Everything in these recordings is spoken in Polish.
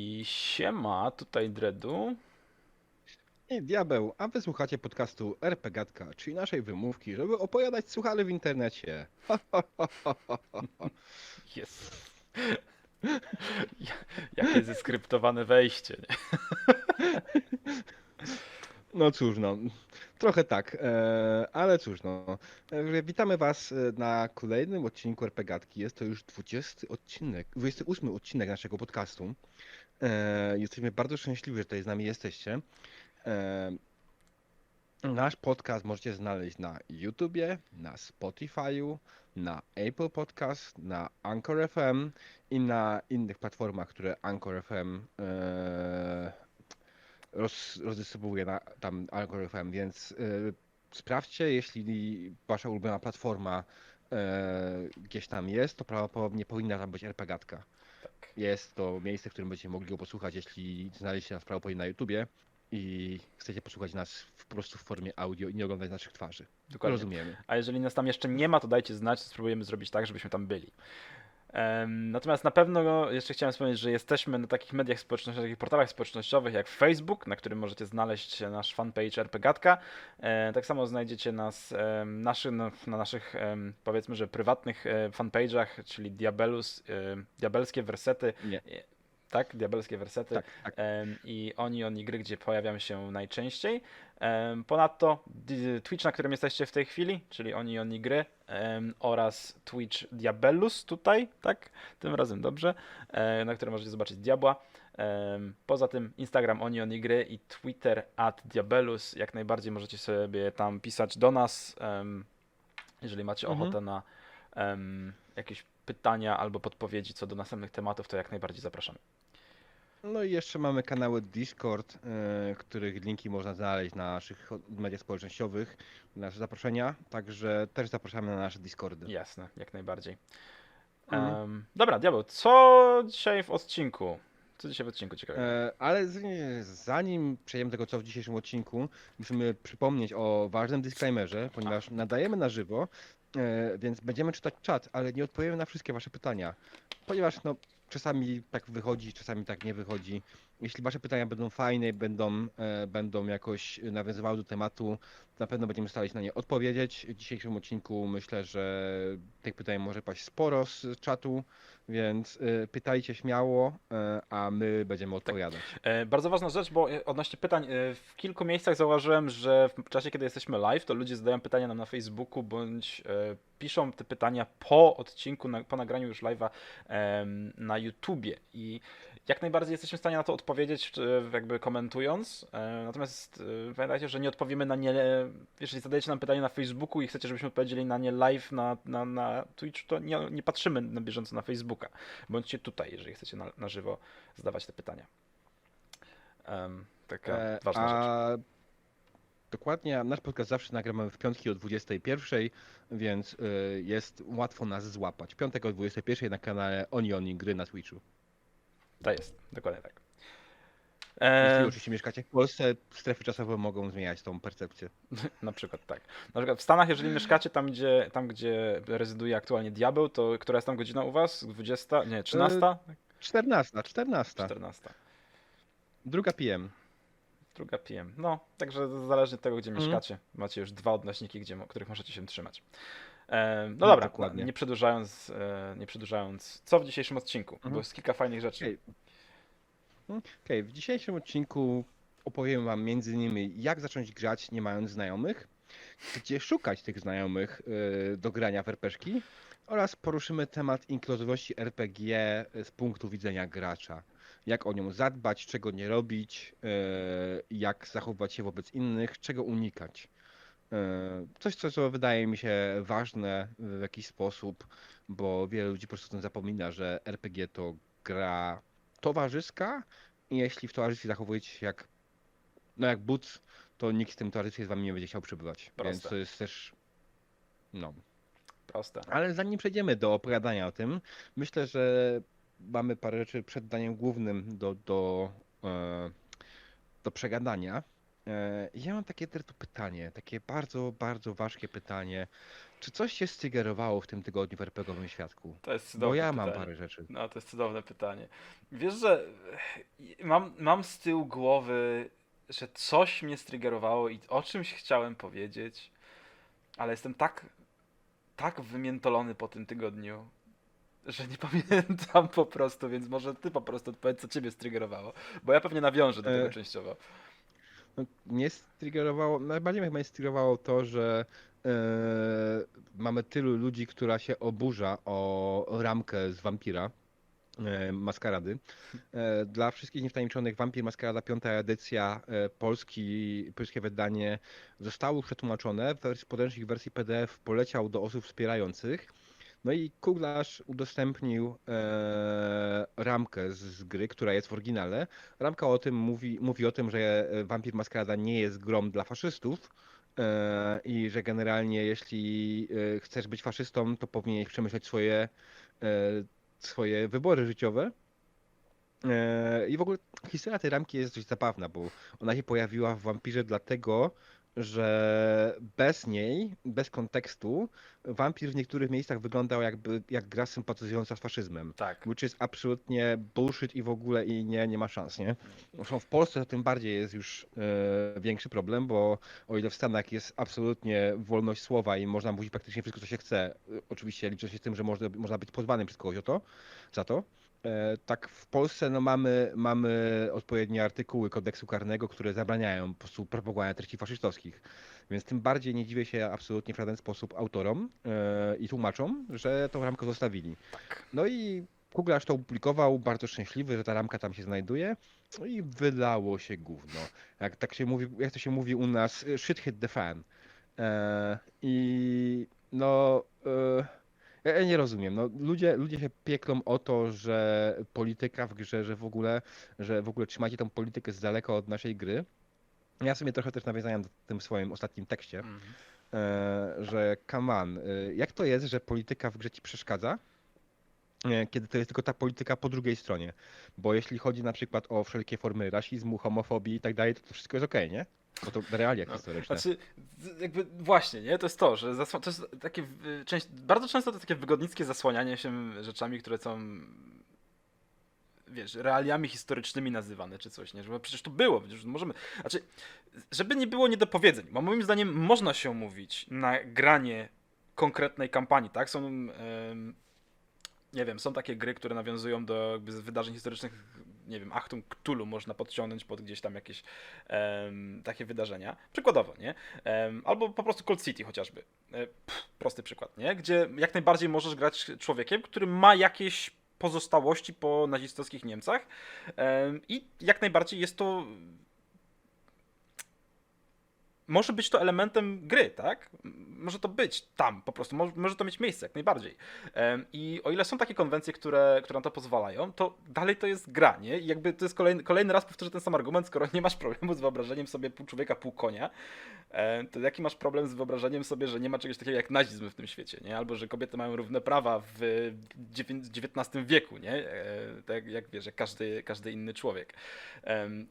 I siema, tutaj Dredu. I diabeł, a wysłuchacie podcastu RPGatka, czyli naszej wymówki, żeby opowiadać suchary w internecie. Jest. Ja- Jakie zeskryptowane wejście. Nie? No cóż, no, trochę tak, e, ale cóż, no. E, Witamy Was e, na kolejnym odcinku RPGatki. Jest to już 20 odcinek, 28 odcinek naszego podcastu. E, Jesteśmy bardzo szczęśliwi, że tutaj z nami jesteście. E, Nasz podcast możecie znaleźć na YouTubie, na Spotify'u, na Apple Podcast, na Anchor FM i na innych platformach, które Anchor FM e, roz, rozdystrybuuje na, tam Anchor FM, więc e, sprawdźcie, jeśli wasza ulubiona platforma e, gdzieś tam jest, to prawdopodobnie powinna tam być RPGatka. Jest to miejsce, w którym będziecie mogli go posłuchać, jeśli znaleźliście nas prawdopodobnie na YouTubie i chcecie posłuchać nas w, po prostu w formie audio i nie oglądać naszych twarzy. Dokładnie. Rozumiemy. A jeżeli nas tam jeszcze nie ma, to dajcie znać, spróbujemy zrobić tak, żebyśmy tam byli. Natomiast na pewno jeszcze chciałem wspomnieć, że jesteśmy na takich mediach społecznościowych, takich portalach społecznościowych jak Facebook, na którym możecie znaleźć nasz fanpage RPGatka. E, Tak samo znajdziecie nas naszy, no, na naszych powiedzmy, że prywatnych e, fanpage'ach, czyli Diabelus, e, diabelskie wersety, Nie. tak? Diabelskie wersety. Tak, tak. I oni, oni gry, gdzie pojawiam się najczęściej. Ponadto Twitch, na którym jesteście w tej chwili, czyli oni, oni gry oraz Twitch Diabellus tutaj, tak? Tym razem dobrze, e, na którym możecie zobaczyć Diabła. Poza tym Instagram oni, oni gry i Twitter at Diabellus. Jak najbardziej możecie sobie tam pisać do nas, jeżeli macie Mhm. ochotę na jakieś pytania albo podpowiedzi co do następnych tematów, to jak najbardziej zapraszamy. No i jeszcze mamy kanały Discord, e, których linki można znaleźć na naszych mediach społecznościowych, na nasze zaproszenia, także też zapraszamy na nasze Discordy. Jasne, jak najbardziej. Mhm. Em, dobra, diabeł, co dzisiaj w odcinku? Co dzisiaj w odcinku ciekawego? E, Ale z- zanim przejdziemy do tego, co w dzisiejszym odcinku, musimy przypomnieć o ważnym disclaimerze, ponieważ nadajemy na żywo, e, więc będziemy czytać czat, ale nie odpowiemy na wszystkie wasze pytania, ponieważ no, czasami tak wychodzi, czasami tak nie wychodzi. Jeśli wasze pytania będą fajne, będą, e, będą jakoś nawiązywały do tematu, na pewno będziemy starali się na nie odpowiedzieć. W dzisiejszym odcinku myślę, że tych pytań może paść sporo z czatu, więc e, pytajcie śmiało, e, a my będziemy odpowiadać. E, Bardzo ważna rzecz, bo odnośnie pytań, w kilku miejscach zauważyłem, że w czasie, kiedy jesteśmy live, to ludzie zadają pytania nam na Facebooku, bądź piszą te pytania po odcinku, po nagraniu już live'a na YouTubie i jak najbardziej jesteśmy w stanie na to odpowiedzieć, czy jakby komentując, e, natomiast e, pamiętajcie, że nie odpowiemy na nie, jeżeli zadajecie nam pytanie na Facebooku i chcecie, żebyśmy odpowiedzieli na nie live na, na, na Twitch, to nie, nie patrzymy na bieżąco na Facebooka. Bądźcie tutaj, jeżeli chcecie na, na żywo zadawać te pytania. Em, taka E, ważna rzecz. a dokładnie, nasz podcast zawsze nagramy w piątki o 21, więc y, jest łatwo nas złapać. Piątek o 21 na kanale Oni Oni Gry na Twitchu. To jest, dokładnie tak. Jeśli oczywiście mieszkacie w Polsce, strefy czasowe mogą zmieniać tą percepcję. na przykład tak. Na przykład w Stanach, jeżeli mieszkacie tam, gdzie, tam, gdzie rezyduje aktualnie diabeł, to która jest tam godzina u was? 20? Nie, 13? 14, 14, 14. druga PM. Druga PM. No, także zależnie od tego, gdzie Mhm. mieszkacie, macie już dwa odnośniki, gdzie, których możecie się trzymać. E, no No, dobra, dokładnie. nie przedłużając, e, nie przedłużając, co w dzisiejszym odcinku? Mhm. Bo jest kilka fajnych rzeczy. Okej. Okej, w dzisiejszym odcinku opowiem wam między innymi jak zacząć grać nie mając znajomych, gdzie szukać tych znajomych y, do grania w RPGki oraz poruszymy temat inkluzyjności RPG z punktu widzenia gracza. Jak o nią zadbać, czego nie robić, y, jak zachowywać się wobec innych, czego unikać. Coś, co, co wydaje mi się ważne w jakiś sposób, bo wiele ludzi po prostu o tym zapomina, że RPG to gra towarzyska i jeśli w towarzystwie zachowujecie się jak, no jak but, to nikt w tym towarzystwie z wami nie będzie chciał przebywać. Więc Proste. to jest też, no. Proste. Ale zanim przejdziemy do opowiadania o tym, myślę, że mamy parę rzeczy przed daniem głównym do, do, e, do przegadania. E, ja mam takie pytanie, takie bardzo, bardzo ważkie pytanie. Czy coś cię strygerowało w tym tygodniu w RPGowym świadku? To jest Bo cudowne ja mam pytanie. parę rzeczy. No, to jest cudowne pytanie. Wiesz, że mam, mam z tyłu głowy, że coś mnie strygerowało i o czymś chciałem powiedzieć, ale jestem tak, tak wymiętolony po tym tygodniu, że nie pamiętam po prostu, więc może ty po prostu odpowiedz, co ciebie strygerowało, bo ja pewnie nawiążę do tego E, częściowo. No, mnie strygerowało, najbardziej mnie chyba strygerowało to, że e, mamy tylu ludzi, która się oburza o ramkę z Vampira. e, Maskarady. E, Dla wszystkich niewtajemniczonych Vampir Maskarada piąta edycja e, polski, polskie wydanie zostało przetłumaczone. W wersji, podręcznik wersji PDF poleciał do osób wspierających. No i Kuglarz udostępnił e, ramkę z, z gry, która jest w oryginale. Ramka o tym mówi, mówi o tym, że e, Vampir Maskarada nie jest grom dla faszystów e, i że generalnie jeśli e, chcesz być faszystą, to powinieneś przemyśleć swoje, e, swoje wybory życiowe. E, I w ogóle historia tej ramki jest dość zabawna, bo ona się pojawiła w Vampirze dlatego, że bez niej, bez kontekstu, wampir w niektórych miejscach wyglądał jakby jak gra sympatyzująca z faszyzmem. Tak. Which is absolutnie bullshit i w ogóle i nie, nie ma szans, nie? Zresztą w Polsce to tym bardziej jest już e, większy problem, bo o ile w Stanach jest absolutnie wolność słowa i można mówić praktycznie wszystko, co się chce, e, oczywiście liczę się z tym, że można, można być pozwanym przez kogoś o to, za to, tak w Polsce no, mamy, mamy odpowiednie artykuły kodeksu karnego, które zabraniają po prostu propagowania treści faszystowskich. Więc tym bardziej nie dziwię się absolutnie w żaden sposób autorom e, i tłumaczom, że tą ramkę zostawili. Tak. No i Kuglarz to opublikował, bardzo szczęśliwy, że ta ramka tam się znajduje. No i wylało się gówno. Jak tak się mówi, jak to się mówi u nas, shit hit the fan. E, I no, e, ja, ja nie rozumiem. No, ludzie, ludzie się pieklą o to, że polityka w grze, że w ogóle, że w ogóle trzymacie tą politykę z daleka od naszej gry. Ja sobie trochę też nawiązałem do tym swoim ostatnim tekście, e, że e, jak to jest, że polityka w grze ci przeszkadza, e, kiedy to jest tylko ta polityka po drugiej stronie? Bo jeśli chodzi na przykład o wszelkie formy rasizmu, homofobii i tak dalej, to, to wszystko jest okej, nie? Bo to realia No, historyczne. Znaczy, jakby właśnie, nie? To jest to, że zasła- to jest takie, część, bardzo często to takie wygodnickie zasłanianie się rzeczami, które są wiesz, realiami historycznymi nazywane czy coś, nie? Że przecież to było, przecież możemy, znaczy, żeby nie było niedopowiedzeń, bo moim zdaniem można się umówić na granie konkretnej kampanii, tak? Są, em, nie wiem, są takie gry, które nawiązują do jakby wydarzeń historycznych, nie wiem, Achtung Cthulhu można podciągnąć pod gdzieś tam jakieś em, takie wydarzenia. Przykładowo, nie? Em, albo po prostu Cold City chociażby. E, pff, prosty przykład, nie? Gdzie jak najbardziej możesz grać człowiekiem, który ma jakieś pozostałości po nazistowskich Niemcach em, i jak najbardziej jest to może być to elementem gry, tak? Może to być tam po prostu, może, to mieć miejsce, jak najbardziej. I o ile są takie konwencje, które, które na to pozwalają, to dalej to jest gra, nie? I jakby to jest kolejny, kolejny raz powtórzę ten sam argument, skoro nie masz problemu z wyobrażeniem sobie pół człowieka, pół konia, to jaki masz problem z wyobrażeniem sobie, że nie ma czegoś takiego jak nazizm w tym świecie, nie? Albo że kobiety mają równe prawa w XIX wieku, nie? E, Tak jak wiesz, jak każdy, każdy inny człowiek.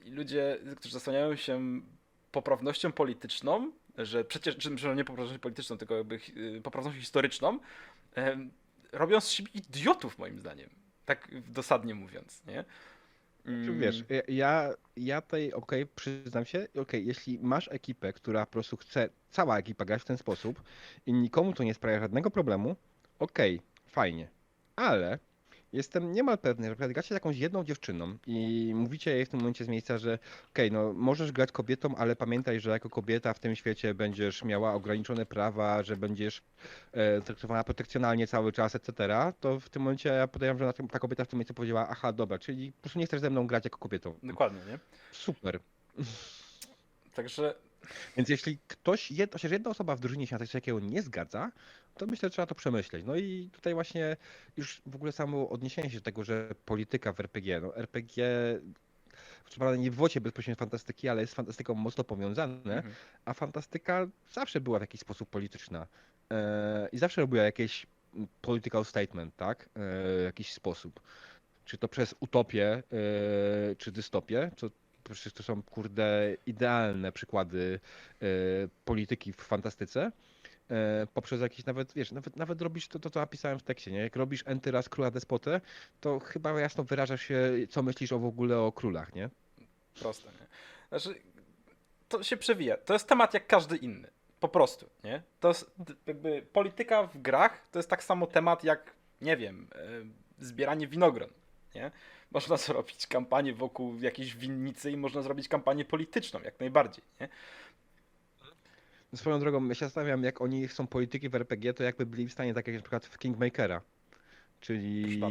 I ludzie, którzy zasłaniają się poprawnością polityczną, że przecież, że- nie poprawnością polityczną, tylko jakby y, poprawnością historyczną, robią z siebie idiotów, moim zdaniem. Tak dosadnie mówiąc, nie? Czy Mm, Wiesz, ja- ja, tutaj, okej, przyznam się, okej, jeśli masz ekipę, która po prostu chce, cała ekipa grać w ten sposób i nikomu to nie sprawia żadnego problemu, okej, fajnie, ale jestem niemal pewny, że na przykład gracie z jakąś jedną dziewczyną i mówicie jej w tym momencie z miejsca, że okej, no możesz grać kobietą, ale pamiętaj, że jako kobieta w tym świecie będziesz miała ograniczone prawa, że będziesz e, traktowana protekcjonalnie cały czas, etc., to w tym momencie ja podejrzewam, że na tym- ta kobieta w tym momencie powiedziała, aha, dobra, czyli po prostu nie chcesz ze mną grać jako kobietą. Dokładnie, nie? Super. Także Więc jeśli ktoś, jed, chociaż jedna osoba w drużynie się na coś takiego nie zgadza, to myślę, że trzeba to przemyśleć. No i tutaj właśnie już w ogóle samo odniesienie się do tego, że polityka w RPG, no RPG, co prawda nie w wocie bezpośrednio fantastyki, ale jest z fantastyką mocno powiązane, mhm. a fantastyka zawsze była w jakiś sposób polityczna e, i zawsze robiła jakieś political statement, tak, e, w jakiś sposób. Czy to przez utopię, e, czy dystopię, co przecież to są, kurde, idealne przykłady e, polityki w fantastyce. e, poprzez jakieś nawet, wiesz, nawet, nawet robisz to, to, co napisałem w tekście, nie? Jak robisz enty raz króla despotę, to chyba jasno wyrażasz się, co myślisz o w ogóle o królach, nie? Proste, nie? Znaczy, to się przewija. To jest temat jak każdy inny. Po prostu, nie? To jest jakby polityka w grach to jest tak samo temat jak, nie wiem, e, zbieranie winogron, nie? Można zrobić kampanię wokół jakiejś winnicy i można zrobić kampanię polityczną, jak najbardziej, nie? Swoją drogą, ja się zastanawiam, jak oni są polityki w RPG, to jakby byli w stanie, tak jak na przykład w Kingmakera, czyli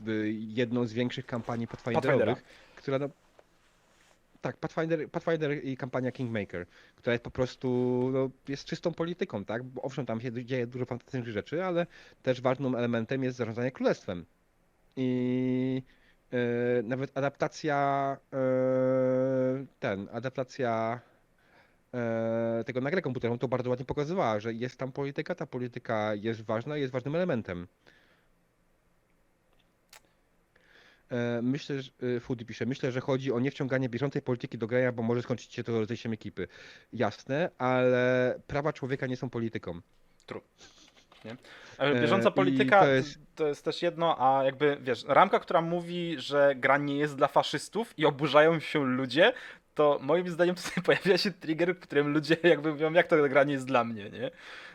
w jedną z większych kampanii. Pathfinderowych, która no, tak, Pathfinder, Pathfinder i kampania Kingmaker, która jest po prostu, no, jest czystą polityką, tak? Bo owszem, tam się dzieje dużo fantastycznych rzeczy, ale też ważnym elementem jest zarządzanie królestwem. I nawet adaptacja, e, ten, adaptacja e, tego na grę komputerową to bardzo ładnie pokazywała, że jest tam polityka, ta polityka jest ważna, jest ważnym elementem. E, Myślę, że e, Foodie pisze, myślę, że chodzi o niewciąganie bieżącej polityki do grania, bo może skończyć się to rozejściem ekipy. Jasne, ale prawa człowieka nie są polityką. Ale E, Bieżąca i polityka to jest... to jest też jedno, a jakby, wiesz, ramka, która mówi, że gra nie jest dla faszystów i oburzają się ludzie, to moim zdaniem tutaj pojawia się trigger, w którym ludzie jakby mówią, jak to gra nie jest dla mnie, nie?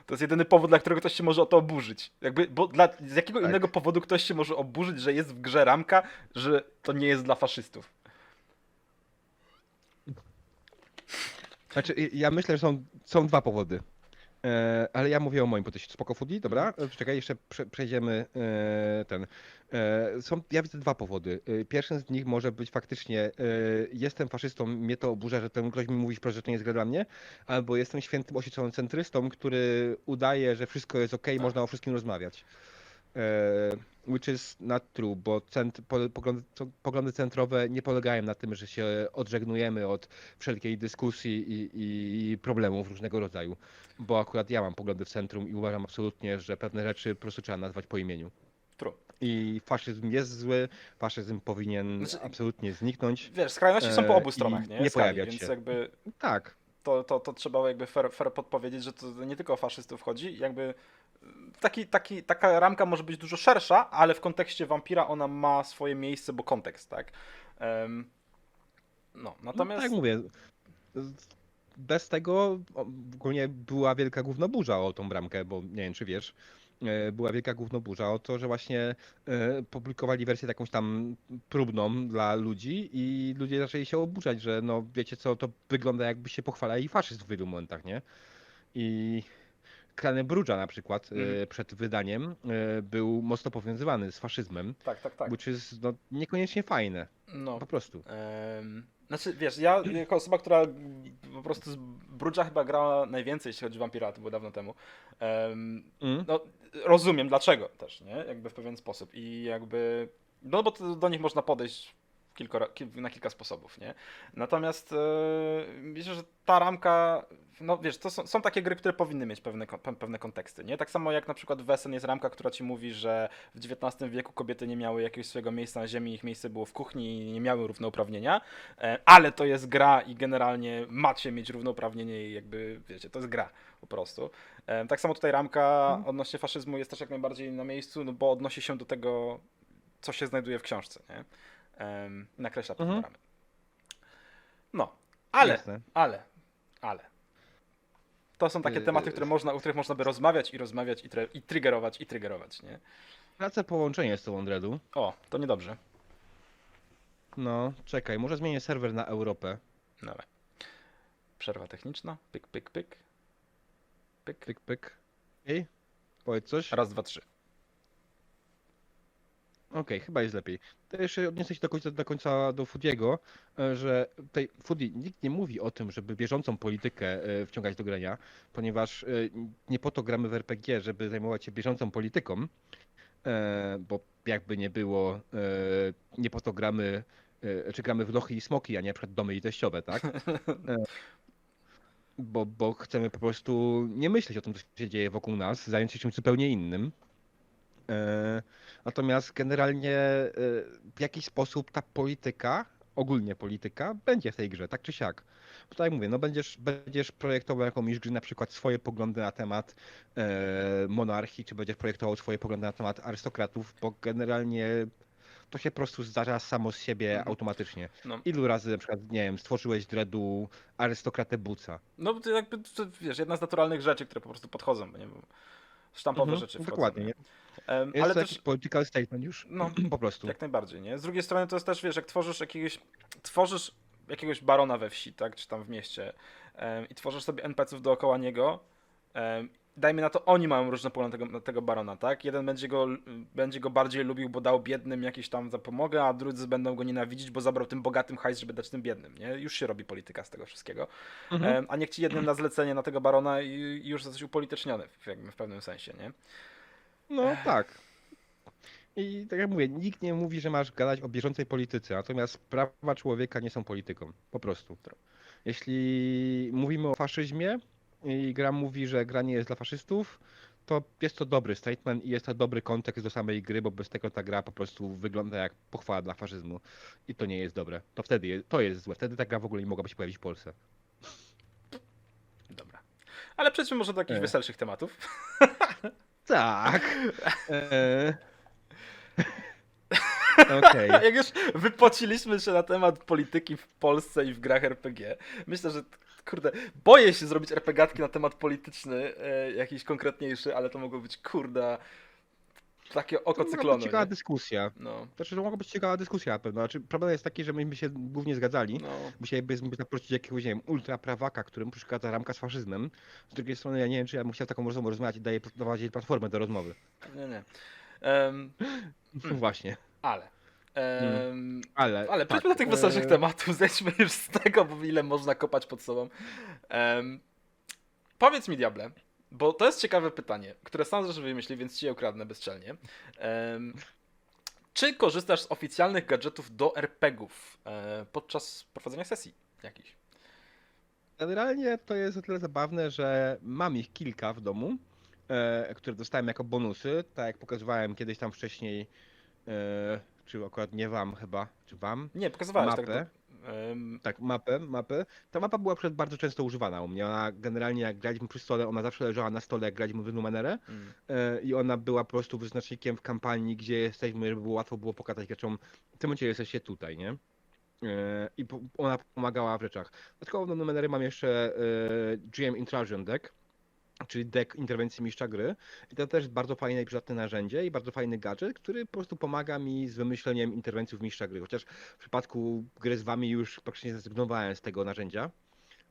To jest jedyny powód, dla którego ktoś się może o to oburzyć. Jakby, bo dla, z jakiego Tak. innego powodu ktoś się może oburzyć, że jest w grze ramka, że to nie jest dla faszystów. Znaczy, ja myślę, że są, są dwa powody. E, ale ja mówię o moim podejściu. Spoko Foodie, dobra? E, Czekaj, jeszcze prze, przejdziemy e, ten. E, są, ja widzę dwa powody. E, Pierwszy z nich może być faktycznie e, jestem faszystą, mnie to oburza, że ten ktoś mi mówi wprost, że to nie jest gra dla mnie, albo jestem świętym oświeconym centrystą, który udaje, że wszystko jest ok, można o wszystkim rozmawiać. E, which is not true, bo cent, po, poglądy, poglądy centrowe nie polegają na tym, że się odżegnujemy od wszelkiej dyskusji i, i problemów różnego rodzaju. Bo akurat ja mam poglądy w centrum i uważam absolutnie, że pewne rzeczy po prostu trzeba nazwać po imieniu. True. I faszyzm jest zły, faszyzm powinien Znaczy- absolutnie zniknąć. Wiesz, skrajności są po E, obu i stronach, nie? nie Skali, pojawiać więc się. jakby Tak, to, to, to trzeba jakby fair, fair podpowiedzieć, że to nie tylko o faszystów chodzi, jakby taki, taki, taka ramka może być dużo szersza, ale w kontekście wampira ona ma swoje miejsce, bo kontekst, tak? Em, no, no, natomiast... tak jak mówię. Bez tego ogólnie była wielka gównoburza o tą bramkę, bo nie wiem czy wiesz, e, była wielka gównoburza o to, że właśnie e, publikowali wersję jakąś tam próbną dla ludzi i ludzie zaczęli się oburzać, że no wiecie co, to wygląda jakby się pochwalali faszyzm w wielu momentach, nie? I Klany Brudża na przykład Mhm. przed wydaniem e, był mocno powiązywany z faszyzmem, Tak, tak, tak. which is no, niekoniecznie fajne, No, po prostu. em, znaczy, wiesz, ja jako osoba, która po prostu z Brudża chyba grała najwięcej, jeśli chodzi o wampira, to było dawno temu, em, Mm. no, rozumiem dlaczego też, nie? Jakby w pewien sposób i jakby, no bo to, do nich można podejść kilkora, na kilka sposobów, nie? Natomiast e, myślę, że ta ramka, no wiesz, to są, są takie gry, które powinny mieć pewne, pewne konteksty, nie? Tak samo jak na przykład Wesen jest ramka, która ci mówi, że w XIX wieku kobiety nie miały jakiegoś swojego miejsca na ziemi, ich miejsce było w kuchni i nie miały równouprawnienia, e, ale to jest gra i generalnie macie mieć równouprawnienie i jakby, wiecie, to jest gra po prostu. E, Tak samo tutaj ramka Mhm. odnośnie faszyzmu jest też jak najbardziej na miejscu, no bo odnosi się do tego, co się znajduje w książce, nie? Nakreśla pewne Mhm. ramy. No, ale, Jasne. ale, ale. To są takie Yy, tematy, które można, o których można by rozmawiać i rozmawiać i, tre- i triggerować i triggerować, nie? Tracę połączenie z tą Andredu. O, to niedobrze. No, czekaj, może zmienię serwer na Europę. Dawaj. Przerwa techniczna. Pyk, pyk, pyk. Pyk. Pyk, pyk. Ej, powiedz coś. Raz, dwa, trzy. Okej, chyba jest lepiej. To jeszcze odniosę się do końca do, końca do Foodiego, e, że tutaj Foodie nikt nie mówi o tym, żeby bieżącą politykę e, wciągać do grania, ponieważ e, nie po to gramy w RPG, żeby zajmować się bieżącą polityką, bo jakby nie było, nie po to gramy, czy gramy w lochy i smoki, a nie na przykład domy i teściowe, tak? Bo, bo chcemy po prostu nie myśleć o tym, co się dzieje wokół nas, zająć się czymś zupełnie innym. E, Natomiast generalnie e, w jakiś sposób ta polityka ogólnie polityka będzie w tej grze, tak czy siak. Bo tak jak mówię, no będziesz, będziesz projektował jakąś grę, na przykład swoje poglądy na temat e, monarchii, czy będziesz projektował swoje poglądy na temat arystokratów, bo generalnie to się po prostu zdarza samo z siebie Mhm. automatycznie. No. Ilu razy na przykład, nie wiem, stworzyłeś dreadu arystokratę Buca? No to jakby, to, wiesz, jedna z naturalnych rzeczy, które po prostu podchodzą, bo nie wiem, sztampowe Mhm, rzeczy wchodzą. dokładnie, nie? Jest ale to też, jakiś political statement już, no, po prostu. jak najbardziej, nie? Z drugiej strony to jest też, wiesz, jak tworzysz jakiegoś, tworzysz jakiegoś barona we wsi, tak, czy tam w mieście em, i tworzysz sobie NPC-ów dookoła niego, em, dajmy na to, oni mają różne poglądy tego, na tego barona, tak? Jeden będzie go, będzie go bardziej lubił, bo dał biednym jakieś tam zapomogę, a drudzy będą go nienawidzić, bo zabrał tym bogatym hajs, żeby dać tym biednym, nie? Już się robi polityka z tego wszystkiego. Mhm. Em, a niech ci jednym na zlecenie na tego barona i, już jesteś upolityczniony w, jakby w pewnym sensie, nie? No tak. I tak jak mówię, nikt nie mówi, że masz gadać o bieżącej polityce, natomiast prawa człowieka nie są polityką. Po prostu. Jeśli mówimy o faszyzmie i gra mówi, że gra nie jest dla faszystów, to jest to dobry statement i jest to dobry kontekst do samej gry, bo bez tego ta gra po prostu wygląda jak pochwała dla faszyzmu. I to nie jest dobre. To wtedy je, to jest złe. Wtedy ta gra w ogóle nie mogłaby się pojawić w Polsce. Dobra. Ale przejdźmy może do jakichś E. weselszych tematów. Tak. Eee. Okej. Jak już wypociliśmy się na temat polityki w Polsce i w grach RPG, myślę, że kurde, boję się zrobić RPGatki na temat polityczny, e, jakiś konkretniejszy, ale to mogło być kurde takie oko To być cyklonu. ciekawa Nie? dyskusja. No, Znaczy, to mogła być ciekawa dyskusja na pewno. Znaczy, problem jest taki, że myśmy się głównie zgadzali. no. Musielibyśmy zaprosić jakiegoś, nie wiem, ultraprawaka, którym przeszkadza ramka z faszyzmem. Z drugiej strony, ja nie wiem, czy ja bym chciał taką rozmowę rozmawiać i daję prowadzić platformę do rozmowy. Nie, nie. Em, No właśnie. ale. Em, Ale, Ale tak, przejdźmy do tych weselszych tematów, zejdźmy już z tego, bo ile można kopać pod sobą. Em, powiedz mi, Diable, bo to jest ciekawe pytanie, które sam zresztą wymyślił, więc ci je ukradnę bezczelnie. Em, czy korzystasz z oficjalnych gadżetów do RPGów e, podczas prowadzenia sesji jakichś? Generalnie to jest o tyle zabawne, że mam ich kilka w domu, e, które dostałem jako bonusy. Tak jak pokazywałem kiedyś tam wcześniej, e, czy akurat nie wam chyba, czy wam, Nie, pokazywałeś Mapę. tak. Tak, mapę, mapę. Ta mapa była przed bardzo często używana u mnie. Ona generalnie jak graliśmy przy stole, ona zawsze leżała na stole, jak graliśmy w Numenerę mm, e, i ona była po prostu wyznacznikiem w kampanii, gdzie jesteśmy, żeby było łatwo było pokazać graczom, w tym momencie jesteście tutaj, nie? E, I ona pomagała w rzeczach. Dodatkowo do Numenery mam jeszcze e, GM Intrusion Deck, czyli deck interwencji mistrza gry. I to też bardzo fajne i przydatne narzędzie i bardzo fajny gadżet, który po prostu pomaga mi z wymyśleniem interwencji w mistrza gry. Chociaż w przypadku gry z wami już praktycznie zrezygnowałem z tego narzędzia.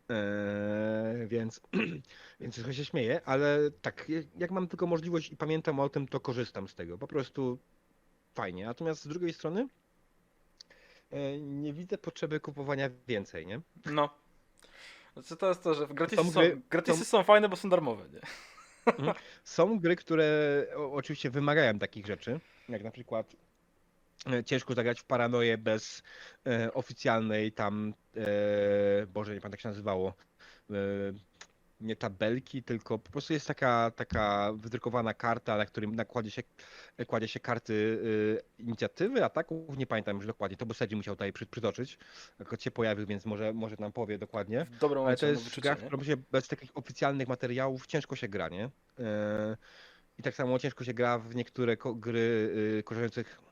Eee, więc, więc trochę się śmieję, ale tak, jak mam tylko możliwość i pamiętam o tym, to korzystam z tego. Po prostu fajnie. Natomiast z drugiej strony e, nie widzę potrzeby kupowania więcej, nie? no. Znaczy to jest to, że gratisy, Są są, gry- gratisy są- są fajne, bo są darmowe, nie? Są gry, które oczywiście wymagają takich rzeczy, jak na przykład e, ciężko zagrać w paranoję bez e, oficjalnej tam, e, Boże, nie pamiętam jak się nazywało, e, nie tabelki, tylko po prostu jest taka, taka wydrukowana karta, na którym nakładzie się, kładzie się karty e, inicjatywy, ataków, nie pamiętam już dokładnie, to by Sedzi musiał tutaj przy, przytoczyć, jak się pojawił, więc może, może nam powie dokładnie. W dobrym Ale momencie to jest gra, w się bez takich oficjalnych materiałów ciężko się gra, nie? E, I tak samo ciężko się gra w niektóre gry y, korzystających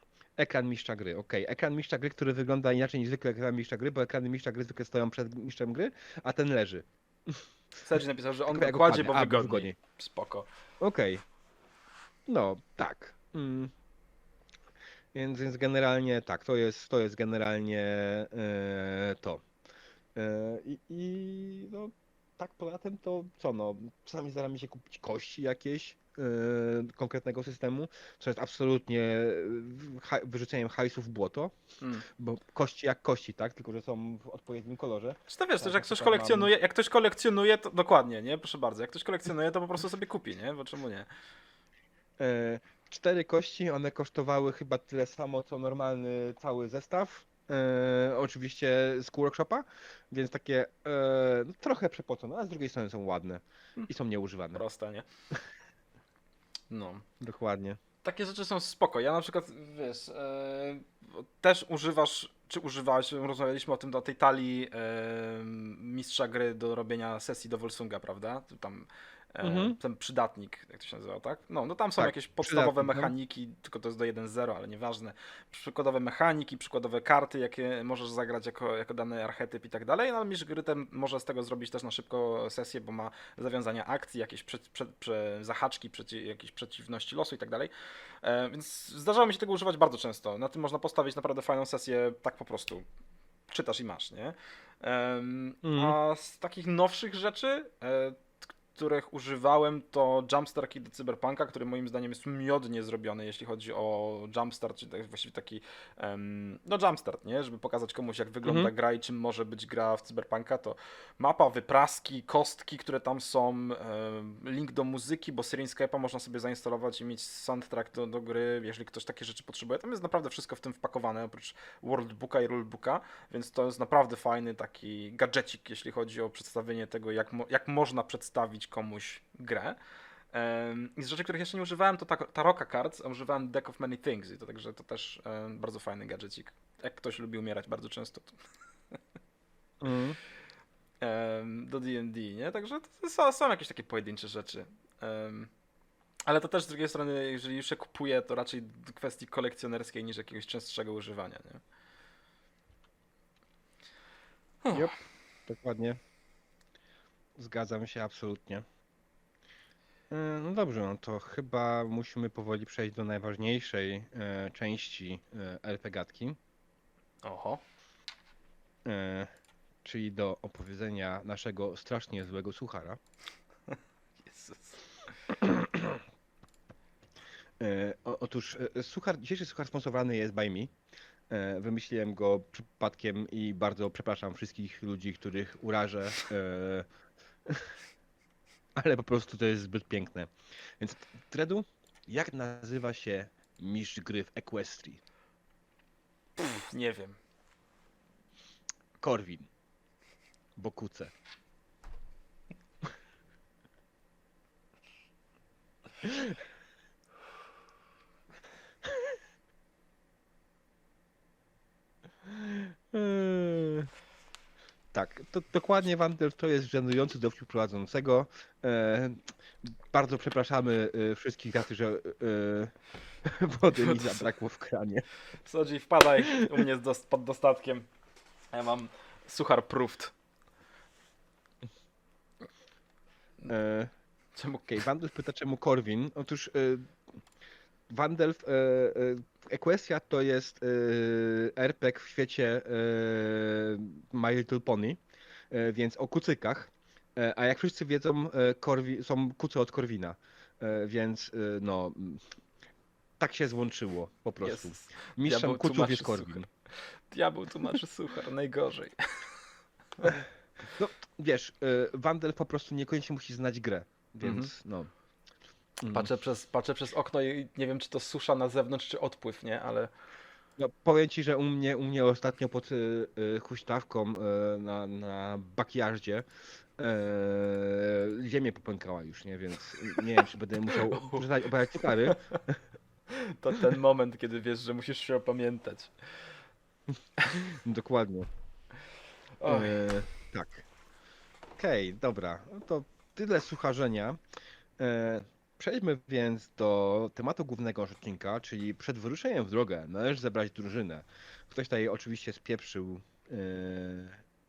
ekran mistrza gry. Okej, ekran mistrza gry, który wygląda inaczej niż zwykle ekran mistrza gry, bo ekrany mistrza gry zwykle stoją przed mistrzem gry, a ten leży. Sergi napisał, że on Tylko go jak kładzie, upadnie. bo wygodniej. wygodniej. Spoko. Okej. No, tak. Mm. Więc, więc generalnie tak, to jest, to jest generalnie e, to. E, I, I no, tak poza tym to co no, czasami zdarza mi się kupić kości jakieś konkretnego systemu, co jest absolutnie e, wyrzuceniem hajsu w błoto, Mm. bo kości jak kości, tak, tylko że są w odpowiednim kolorze. Czy to wiesz, Tak, też jak ktoś przykład mam- kolekcjonuje, jak ktoś kolekcjonuje, to dokładnie, nie? Proszę bardzo, jak ktoś kolekcjonuje, to po prostu sobie kupi, nie? Bo czemu nie? E, Cztery kości, one kosztowały chyba tyle samo, co normalny cały zestaw. E, oczywiście z workshopa, więc takie e, no, trochę przepocone, a z drugiej strony są ładne i są nieużywane. Proste, nie? No. Dokładnie. Takie rzeczy są spoko. Ja na przykład, wiesz, e, też używasz czy używałeś, rozmawialiśmy o tym, do tej talii e, mistrza gry do robienia sesji do Volsunga, prawda? Tam Mhm. ten przydatnik, jak to się nazywa, tak? No, no tam są Tak, jakieś podstawowe no. mechaniki, tylko to jest do 1.0, ale nieważne. Przykładowe mechaniki, przykładowe karty, jakie możesz zagrać jako, jako dany archetyp i tak dalej. No, ale mistrz gry ten może z tego zrobić też na szybko sesję, bo ma zawiązania akcji, jakieś przed, przed, prze, zahaczki, przeci, jakieś przeciwności losu i tak dalej. E, więc zdarzało mi się tego używać bardzo często. Na tym można postawić naprawdę fajną sesję tak po prostu. Czytasz i masz, nie? Em, Mhm. A z takich nowszych rzeczy, e, których używałem, to Jumpstart Kit do Cyberpunka, który moim zdaniem jest miodnie zrobiony, jeśli chodzi o Jumpstart, czyli tak, właściwie taki, em, no Jumpstart, nie? Żeby pokazać komuś, jak wygląda Mhm. gra i czym może być gra w Cyberpunka, to mapa, wypraski, kostki, które tam są, link do muzyki, bo Syrinscape'a można sobie zainstalować i mieć soundtrack do, do gry, jeżeli ktoś takie rzeczy potrzebuje. Tam jest naprawdę wszystko w tym wpakowane, oprócz Worldbooka i Rulebooka, więc to jest naprawdę fajny taki gadżecik, jeśli chodzi o przedstawienie tego, jak, mo- jak można przedstawić komuś grę. I z rzeczy, których jeszcze nie używałem, to ta- Taroka Cards, a używałem Deck of Many Things, i to także to też bardzo fajny gadżecik. Jak ktoś lubi umierać bardzo często, to em, do D&D, nie? Także to są, jakieś takie pojedyncze rzeczy. Ale to też z drugiej strony, jeżeli już się kupuje, to raczej kwestii kolekcjonerskiej niż jakiegoś częstszego używania, nie? Yep. Dokładnie. Zgadzam się absolutnie. E, No dobrze, no to chyba musimy powoli przejść do najważniejszej e, części e, LPGatki, Oho. e, czyli do opowiedzenia naszego strasznie złego suchara. Jezus. E, o, otóż e, suchar, dzisiejszy suchar sponsorowany jest by me. E, wymyśliłem go przypadkiem i bardzo przepraszam wszystkich ludzi, których urażę. E, ale po prostu to jest zbyt piękne. Więc Dredu, jak nazywa się mistrz gry w Equestrii? Pff, nie wiem. Korwin. Bokuce. Tak, to dokładnie Wander to jest żenujący dowcip prowadzącego. E, bardzo przepraszamy e, wszystkich za to, że e, wody mi zabrakło w kranie. Sodzi, wpadaj u mnie z dos- pod dostatkiem. Ja mam suchar pruft. E, Czemu? Okej, Wandelf pyta czemu Korwin. Otóż Wandelf, y, y, Equestria to jest y, RPG w świecie My Little Pony, więc o kucykach. A jak wszyscy wiedzą, Korwi, są kuce od Korwina, więc no, mm, tak się złączyło po prostu. Jezus. Mistrzem Diabeł kuców jest Korwin. suchar. Diabeł tłumaczy suchar, najgorzej. No, wiesz, Wandelf po prostu niekoniecznie musi znać grę, więc Mhm. no. Mm. Patrzę przez, patrzę przez okno i nie wiem, czy to susza na zewnątrz, czy odpływ, nie? Ale No, powiem ci, że u mnie, u mnie ostatnio pod y, y, huśtawką y, na, na backyardzie y, ziemię popękała już, nie? Więc nie wiem, czy będę musiał przestać obawiać stary. to ten moment, kiedy wiesz, że musisz się opamiętać. Dokładnie. Oj. E, tak. Okej, dobra. No to tyle sucharzenia. E, przejdźmy więc do tematu głównego odcinka, czyli przed wyruszeniem w drogę należy zebrać drużynę. Ktoś tutaj oczywiście spieprzył, e,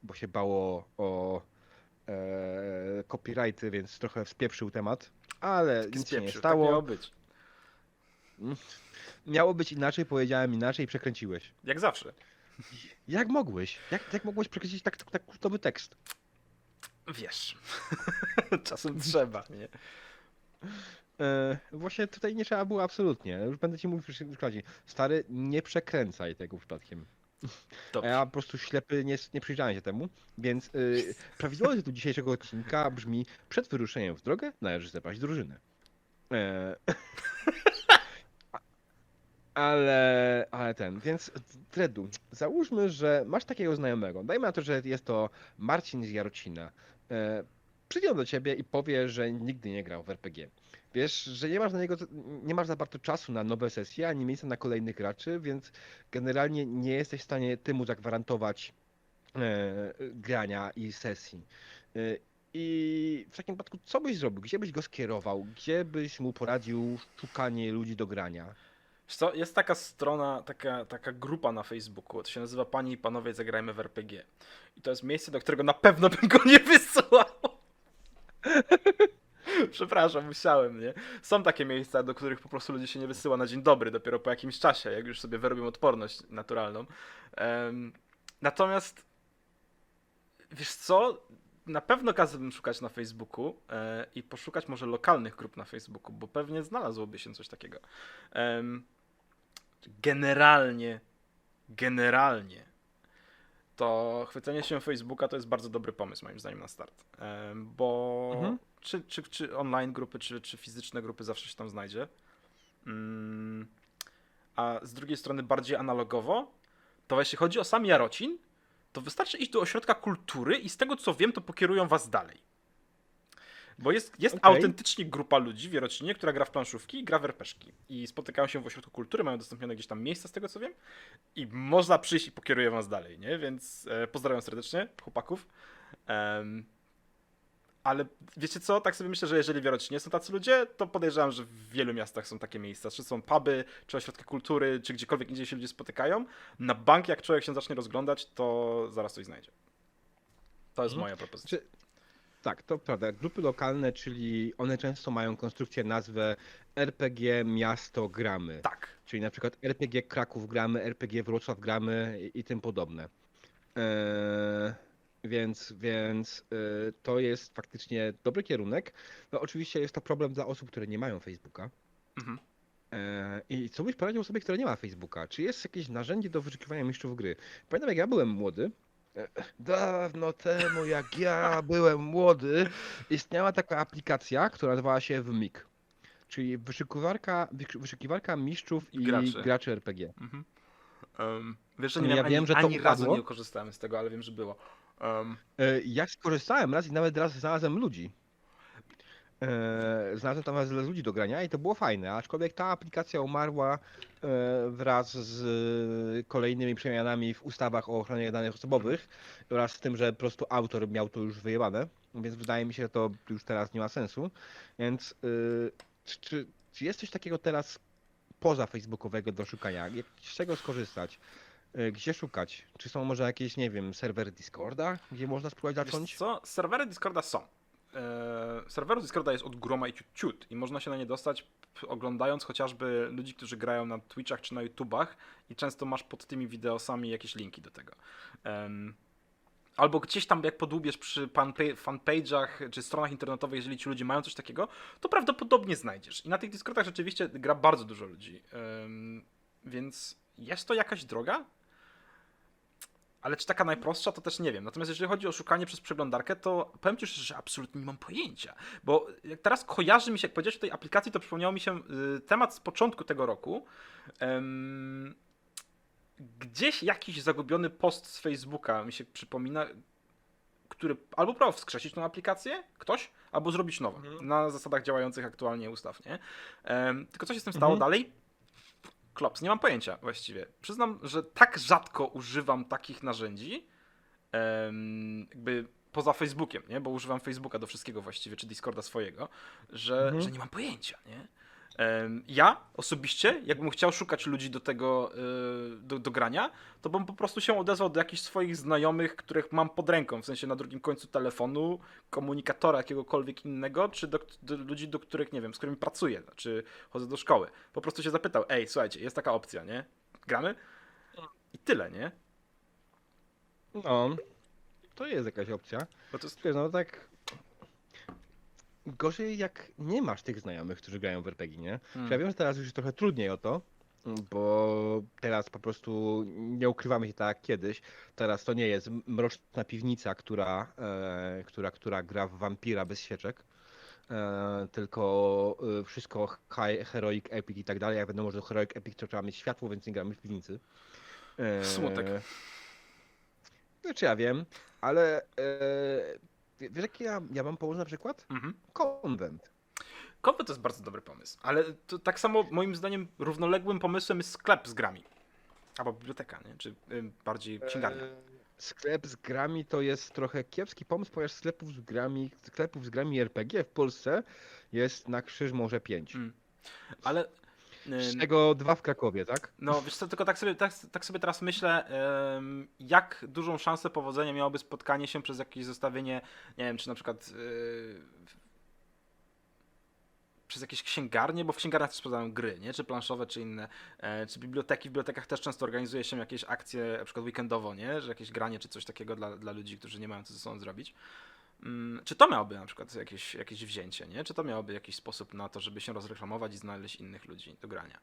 bo się bało o e, copyrighty, więc trochę spieprzył temat, ale nic się nie Spieprzył, tak stało. miało być. Miało być inaczej, powiedziałem inaczej i przekręciłeś. Jak zawsze. Jak mogłeś? Jak, jak mogłeś przekręcić tak, tak, tak kultowy tekst? Wiesz. Czasem trzeba, nie? E, właśnie tutaj nie trzeba było absolutnie. Już będę ci mówił w przyszłym przykładzie. Stary, nie przekręcaj tego przypadkiem. A Dobrze. ja po prostu ślepy nie, nie przyjrzałem się temu, więc y, prawidłowy tytuł dzisiejszego odcinka brzmi Przed wyruszeniem w drogę należy zebrać drużynę. E, a- ale, ale ten, więc Dredu, załóżmy, że masz takiego znajomego. Dajmy na to, że jest to Marcin z Jarocina. E, przyjdzie on do ciebie i powie, że nigdy nie grał w RPG. Wiesz, że nie masz na niego, nie masz za bardzo czasu na nowe sesje, ani miejsca na kolejnych graczy, więc generalnie nie jesteś w stanie temu zagwarantować e, grania i sesji. E, I w takim przypadku, co byś zrobił? Gdzie byś go skierował? Gdzie byś mu poradził szukanie ludzi do grania? Co, jest taka strona, taka, taka grupa na Facebooku, to się nazywa Panie i Panowie Zagrajmy w RPG. I to jest miejsce, do którego na pewno bym go nie wysłał. Przepraszam, musiałem, nie? Są takie miejsca, do których po prostu ludzie się nie wysyła na dzień dobry, dopiero po jakimś czasie, jak już sobie wyrobią odporność naturalną. Em, natomiast, wiesz co? Na pewno kazałbym szukać na Facebooku e, i poszukać może lokalnych grup na Facebooku, bo pewnie znalazłoby się coś takiego. Em, generalnie, generalnie, to chwycenie się Facebooka to jest bardzo dobry pomysł, moim zdaniem, na start. Bo Mhm. Czy, czy, czy online grupy, czy, czy fizyczne grupy zawsze się tam znajdzie. Mm, A z drugiej strony, bardziej analogowo, to jeśli chodzi o sam Jarocin, to wystarczy iść do ośrodka kultury i z tego co wiem, to pokierują was dalej. Bo jest, jest Okej. autentycznie grupa ludzi w Jarocinie, która gra w planszówki i gra w RPszki. I spotykają się w ośrodku kultury, mają udostępnione gdzieś tam miejsca z tego co wiem. I można przyjść i pokieruję was dalej, nie? Więc e, pozdrawiam serdecznie chłopaków. Em, ale wiecie co? Tak sobie myślę, że jeżeli w Jarocinie są tacy ludzie, to podejrzewam, że w wielu miastach są takie miejsca. Czy są puby, czy ośrodki kultury, czy gdziekolwiek indziej się ludzie spotykają. Na bank, jak człowiek się zacznie rozglądać, to zaraz coś znajdzie. To jest Mhm. moja propozycja. Czy, tak, to prawda. Grupy lokalne, czyli one często mają konstrukcję nazwę RPG Miasto Gramy. Tak. Czyli na przykład RPG Kraków gramy, RPG Wrocław gramy i, i tym podobne. Eee, więc więc e, to jest faktycznie dobry kierunek. No oczywiście jest to problem dla osób, które nie mają Facebooka. Mhm. Eee, I co byś poradził osobie, która nie ma Facebooka? Czy jest jakieś narzędzie do wyszukiwania mistrzów gry? Pamiętam jak ja byłem młody, e, dawno temu jak ja byłem młody, istniała taka aplikacja, która nazywała się WMIG. Czyli wyszukiwarka, wysz- wyszukiwarka mistrzów i Graczy. graczy, RPG. Mhm. Em, wiesz, że nie Ja wiem, że to ani razu nie korzystałem z tego, ale wiem, że było. Em, E, Ja skorzystałem raz i nawet raz znalazłem ludzi. E, Znalazłem tam raz ludzi do grania i to było fajne, aczkolwiek ta aplikacja umarła e, wraz z kolejnymi przemianami w ustawach o ochronie danych osobowych oraz z tym, że po prostu autor miał to już wyjebane, więc wydaje mi się, że to już teraz nie ma sensu. Więc czy, czy, czy jest coś takiego teraz poza facebookowego do szukania? Jak, z czego skorzystać? E, Gdzie szukać? Czy są może jakieś, nie wiem, serwery Discorda, gdzie można spróbować Wiesz zacząć? co? Serwery Discorda są. E, serwerów Discorda jest od groma i ciut, ciut i można się na nie dostać oglądając chociażby ludzi, którzy grają na Twitchach czy na YouTubach i często masz pod tymi wideosami jakieś linki do tego. Albo gdzieś tam jak podłubiesz przy fanpa- fanpage'ach czy stronach internetowych, jeżeli ci ludzie mają coś takiego, to prawdopodobnie znajdziesz. I na tych Discordach rzeczywiście gra bardzo dużo ludzi. Więc jest to jakaś droga? Ale czy taka najprostsza, to też nie wiem. Natomiast jeżeli chodzi o szukanie przez przeglądarkę, to powiem ci szczerze, że absolutnie nie mam pojęcia. Bo jak teraz kojarzy mi się, jak powiedziałeś o tej aplikacji, to przypomniał mi się y, temat z początku tego roku. Gdzieś jakiś zagubiony post z Facebooka mi się przypomina, który albo próbował wskrzesić tą aplikację, ktoś, albo zrobić nową, Mhm. na zasadach działających aktualnie ustaw, nie? Tylko co się z tym stało Mhm. dalej? Klops, nie mam pojęcia właściwie. Przyznam, że tak rzadko używam takich narzędzi, jakby poza Facebookiem, nie? Bo używam Facebooka do wszystkiego właściwie, czy Discorda swojego, że, Mhm. że nie mam pojęcia, nie? Ja osobiście, jakbym chciał szukać ludzi do tego, y, do, do grania, to bym po prostu się odezwał do jakichś swoich znajomych, których mam pod ręką, w sensie na drugim końcu telefonu, komunikatora jakiegokolwiek innego, czy do, do ludzi, do których, nie wiem, z którymi pracuję, czy chodzę do szkoły. Po prostu się zapytał, ej, słuchajcie, jest taka opcja, nie? Gramy? I tyle, nie? No, to jest jakaś opcja. Bo to jest... Wiesz, no tak. Gorzej jak nie masz tych znajomych, którzy grają w RPG, nie? Hmm. Ja wiem, że teraz już jest trochę trudniej o to, bo teraz po prostu nie ukrywamy się tak jak kiedyś. Teraz to nie jest mroczna piwnica, która, e, która, która gra w wampira bez świeczek. E, tylko e, wszystko high, heroic, epic i tak dalej. Jak wiadomo, że heroic, epic to trzeba mieć światło, więc nie gramy w piwnicy. E, Smutek. Znaczy ja wiem, ale e, wiesz jaki ja, ja mam pomysł na przykład? Mhm. Konwent. Konwent to jest bardzo dobry pomysł, ale to tak samo moim zdaniem równoległym pomysłem jest sklep z grami. Albo biblioteka, nie? Czy y, bardziej księgarnia. E, Sklep z grami to jest trochę kiepski pomysł, ponieważ sklepów z grami, sklepów z grami RPG w Polsce jest na krzyż może 5. Mm. Ale Z tego dwa w Krakowie, tak? No, wiesz co, tylko tak sobie, tak, tak sobie teraz myślę, jak dużą szansę powodzenia miałoby spotkanie się przez jakieś zestawienie, nie wiem, czy na przykład yy, przez jakieś księgarnie, bo w księgarniach też sprzedają gry, nie? Czy planszowe, czy inne, e, czy biblioteki. W bibliotekach też często organizuje się jakieś akcje, na przykład weekendowo, nie? Że jakieś granie, czy coś takiego dla, dla ludzi, którzy nie mają co ze sobą zrobić. Mm, Czy to miałoby na przykład jakieś, jakieś wzięcie, nie? Czy to miałoby jakiś sposób na to, żeby się rozreklamować i znaleźć innych ludzi do grania?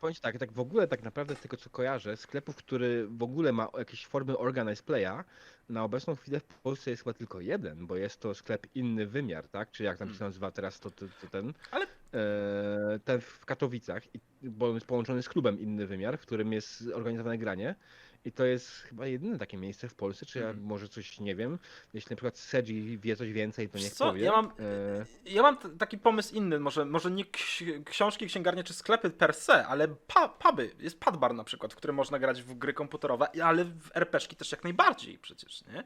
Powiem tak, tak w ogóle tak naprawdę z tego co kojarzę, sklepów, który w ogóle ma jakieś formy organize playa, na obecną chwilę w Polsce jest chyba tylko jeden, bo jest to sklep inny wymiar, tak? Czy jak tam się Hmm. nazywa teraz to, to, to ten. Ale- E, ten w Katowicach, bo on jest połączony z klubem inny wymiar, w którym jest organizowane granie. I to jest chyba jedyne takie miejsce w Polsce, czy ja Mhm. może coś nie wiem. Jeśli na przykład Sedzi wie coś więcej, to niech co, powie. ja mam- E, Ja mam taki pomysł inny, może, może nie ksi- książki, księgarnie czy sklepy per se, ale puby. Jest pubbar na przykład, w którym można grać w gry komputerowe, ale w RPGki też jak najbardziej przecież, nie?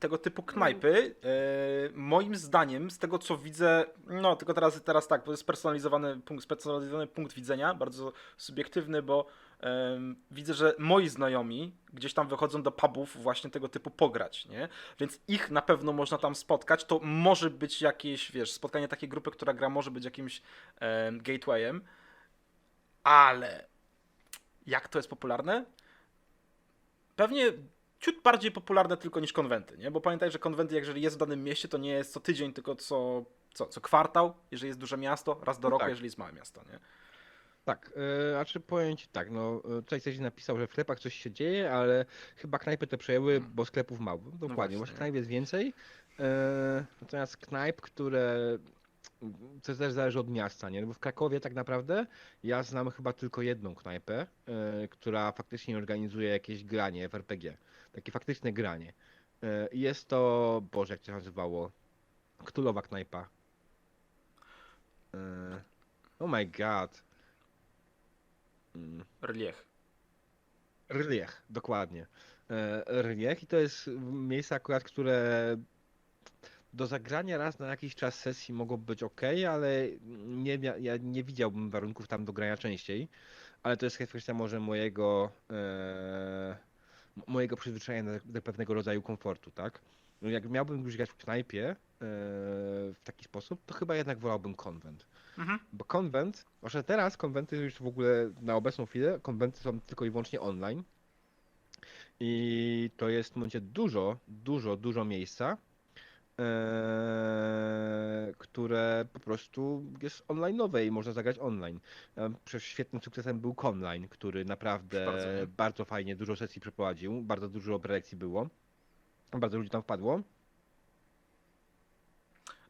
Tego typu knajpy, e, moim zdaniem, z tego co widzę, no tylko teraz, teraz tak, bo to jest spersonalizowany punkt, spersonalizowany punkt widzenia, bardzo subiektywny, bo widzę, że moi znajomi gdzieś tam wychodzą do pubów właśnie tego typu pograć, nie? Więc ich na pewno można tam spotkać. To może być jakieś, wiesz, spotkanie takiej grupy, która gra, może być jakimś em, gatewayem, ale jak to jest popularne? Pewnie ciut bardziej popularne tylko niż konwenty, nie? Bo pamiętaj, że konwenty, jeżeli jest w danym mieście, to nie jest co tydzień, tylko co, co, co kwartał, jeżeli jest duże miasto, raz do No roku, tak. jeżeli jest małe miasto, nie? Tak, e, a czy powiem ci tak, no e, tutaj ktoś napisał, że w sklepach coś się dzieje, ale chyba knajpy to przejęły, Hmm. bo sklepów mało. Dokładnie, właśnie. właśnie knajp jest więcej. E, natomiast knajp, które to też zależy od miasta, nie? No Bo w Krakowie tak naprawdę ja znam chyba tylko jedną knajpę, e, która faktycznie organizuje jakieś granie w RPG. Takie faktyczne granie. I jest to, Boże, jak to się nazywało? Ktulowa knajpa. E, oh my god. Mm. Rliech. Rliech, dokładnie. E, Rliech i to jest miejsce akurat, które do zagrania raz na jakiś czas sesji mogło być ok, ale nie, ja nie widziałbym warunków tam do grania częściej. Ale to jest kwestia może mojego, e, mojego przyzwyczajenia do, do pewnego rodzaju komfortu, tak? No jak miałbym już grać w knajpie e, w taki sposób, to chyba jednak wolałbym konwent. Mhm. Bo konwent, zwłaszcza teraz konwenty już w ogóle na obecną chwilę, konwenty są tylko i wyłącznie online. I to jest w momencie dużo, dużo, dużo miejsca, e, które po prostu jest online'owe i można zagrać online. E, Przecież świetnym sukcesem był Conline, który naprawdę Bardzo, bardzo fajnie dużo sesji przeprowadził, bardzo dużo prelekcji było. Bardzo ludzi tam wpadło.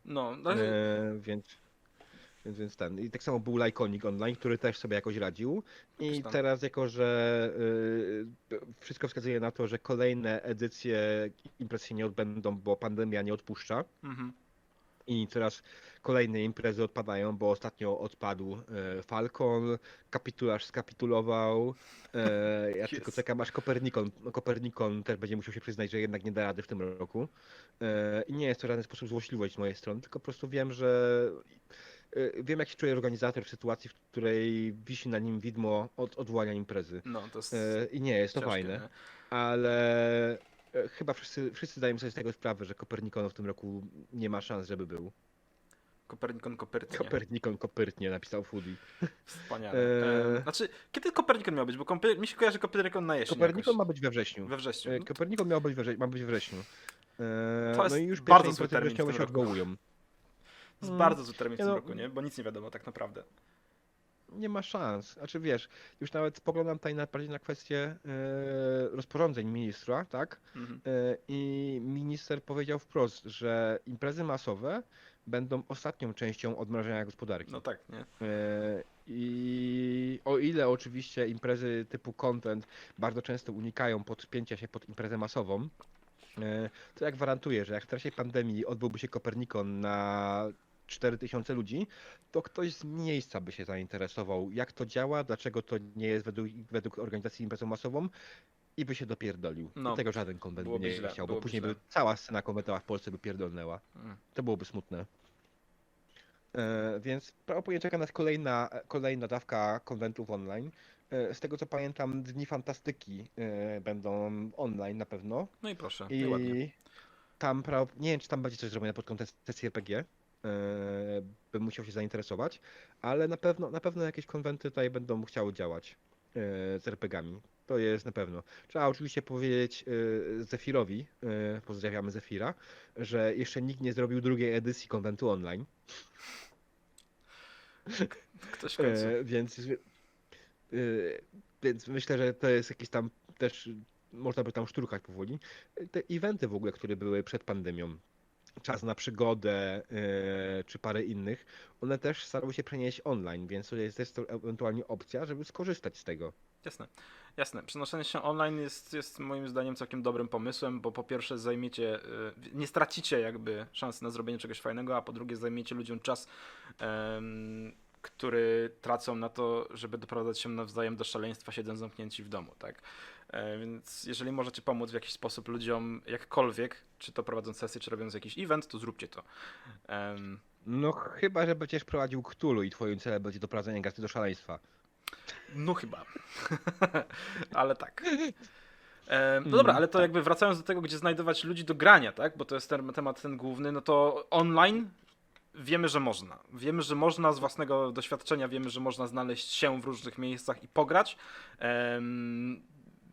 No, no E, więc, więc, więc ten. I tak samo był Lyconic Online, który też sobie jakoś radził. I teraz, jako że y, wszystko wskazuje na to, że kolejne edycje imprez się nie odbędą, bo pandemia nie odpuszcza. mhm. I teraz kolejne imprezy odpadają, bo ostatnio odpadł e, Falcon, kapitularz skapitulował. E, ja tylko czekam aż Kopernikon, Kopernikon też będzie musiał się przyznać, że jednak nie da rady w tym roku. E, I nie jest to w żaden sposób złośliwość z mojej strony, tylko po prostu wiem, że wiem jak się czuje organizator w sytuacji, w której wisi na nim widmo od odwołania imprezy. No, to jest E, I nie jest to ciężkie, fajne nie? ale e, chyba wszyscy, wszyscy zdajemy sobie z tego sprawę, że Kopernikon w tym roku nie ma szans, żeby był. Kopernikon Kopertnie. Kopernikon kopyrtnie napisał Foodie. Wspaniale. Em, Znaczy, kiedy Kopernikon miał być? Bo komper... mi się kojarzy Kopernikon na jesień Kopernikon jakoś. ma być we wrześniu. We wrześniu. E, Kopernikon miał być we, wrze- ma być we wrześniu. E, To jest no i już bardzo pierwsze imprezy wrześniowe się roku. Jest Mm. bardzo zły termin w tym no. roku, nie? Bo nic nie wiadomo tak naprawdę. Nie ma szans. Znaczy wiesz, już nawet spoglądam tutaj na, bardziej na kwestię e, rozporządzeń ministra, tak? Mhm. E, I minister powiedział wprost, że imprezy masowe będą ostatnią częścią odmrażania gospodarki. No tak, nie? E, I o ile oczywiście imprezy typu content bardzo często unikają podpięcia się pod imprezę masową, to ja gwarantuję, że jak w trakcie pandemii odbyłby się Kopernikon na 4000 ludzi, to ktoś z miejsca by się zainteresował, jak to działa, dlaczego to nie jest według, według organizacji imprezą masową i by się dopierdolił. No. Tego żaden konwent by nie źle, chciał, bo później źle. by cała scena konwentowa w Polsce by pierdolnęła. Mm. To byłoby smutne. E, więc prawdopodobnie czeka nas kolejna, kolejna dawka konwentów online. E, z tego co pamiętam, Dni Fantastyki e, będą online na pewno. No i proszę. I tam, pra- nie wiem czy tam będzie coś zrobione pod kątem sesji RPG. E, bym musiał się zainteresować, ale na pewno, na pewno jakieś konwenty tutaj będą chciały działać e, z RPGami. To jest na pewno. Trzeba oczywiście powiedzieć e, Zefirowi, pozdrawiamy Zefira, że jeszcze nikt nie zrobił drugiej edycji konwentu online. Ktoś więc, więc myślę, że to jest jakiś tam też, można by tam szturkać powoli. Te eventy w ogóle, które były przed pandemią, Czas na przygodę, e, czy parę innych, one też starały się przenieść online, więc to jest, jest to ewentualnie opcja, żeby skorzystać z tego. Jasne, jasne. Przenoszenie się online jest, jest moim zdaniem całkiem dobrym pomysłem, bo po pierwsze zajmiecie, y, nie stracicie jakby szansy na zrobienie czegoś fajnego, a po drugie zajmiecie ludziom czas, który tracą na to, żeby doprowadzać się nawzajem do szaleństwa, siedząc zamknięci w domu, tak? E, Więc jeżeli możecie pomóc w jakiś sposób ludziom jakkolwiek, czy to prowadząc sesję, czy robiąc jakiś event, to zróbcie to. Em, No chyba, że będziesz prowadził Cthulhu i twoim celem będzie doprowadzenie gasty do szaleństwa. No chyba. ale tak. E, no dobra, ale to jakby wracając do tego, gdzie znajdować ludzi do grania, tak? Bo to jest ten, temat ten główny, no to online wiemy, że można. Wiemy, że można z własnego doświadczenia, wiemy, że można znaleźć się w różnych miejscach i pograć. Em,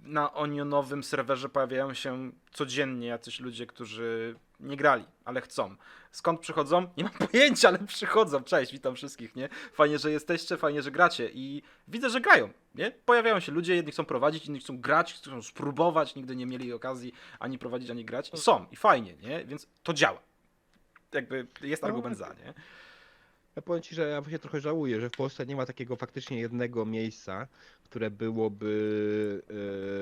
na onionowym serwerze pojawiają się codziennie jacyś ludzie, którzy nie grali, ale chcą. Skąd przychodzą? Nie mam pojęcia, ale przychodzą. Cześć, witam wszystkich, nie? Fajnie, że jesteście, fajnie, że gracie i widzę, że grają, nie? Pojawiają się ludzie, jedni chcą prowadzić, inni chcą grać, chcą spróbować, nigdy nie mieli okazji ani prowadzić, ani grać i są, i fajnie, nie? Więc to działa. Jakby jest No, argument za, nie? Ja powiem ci, że ja się trochę żałuję, że w Polsce nie ma takiego faktycznie jednego miejsca, które byłoby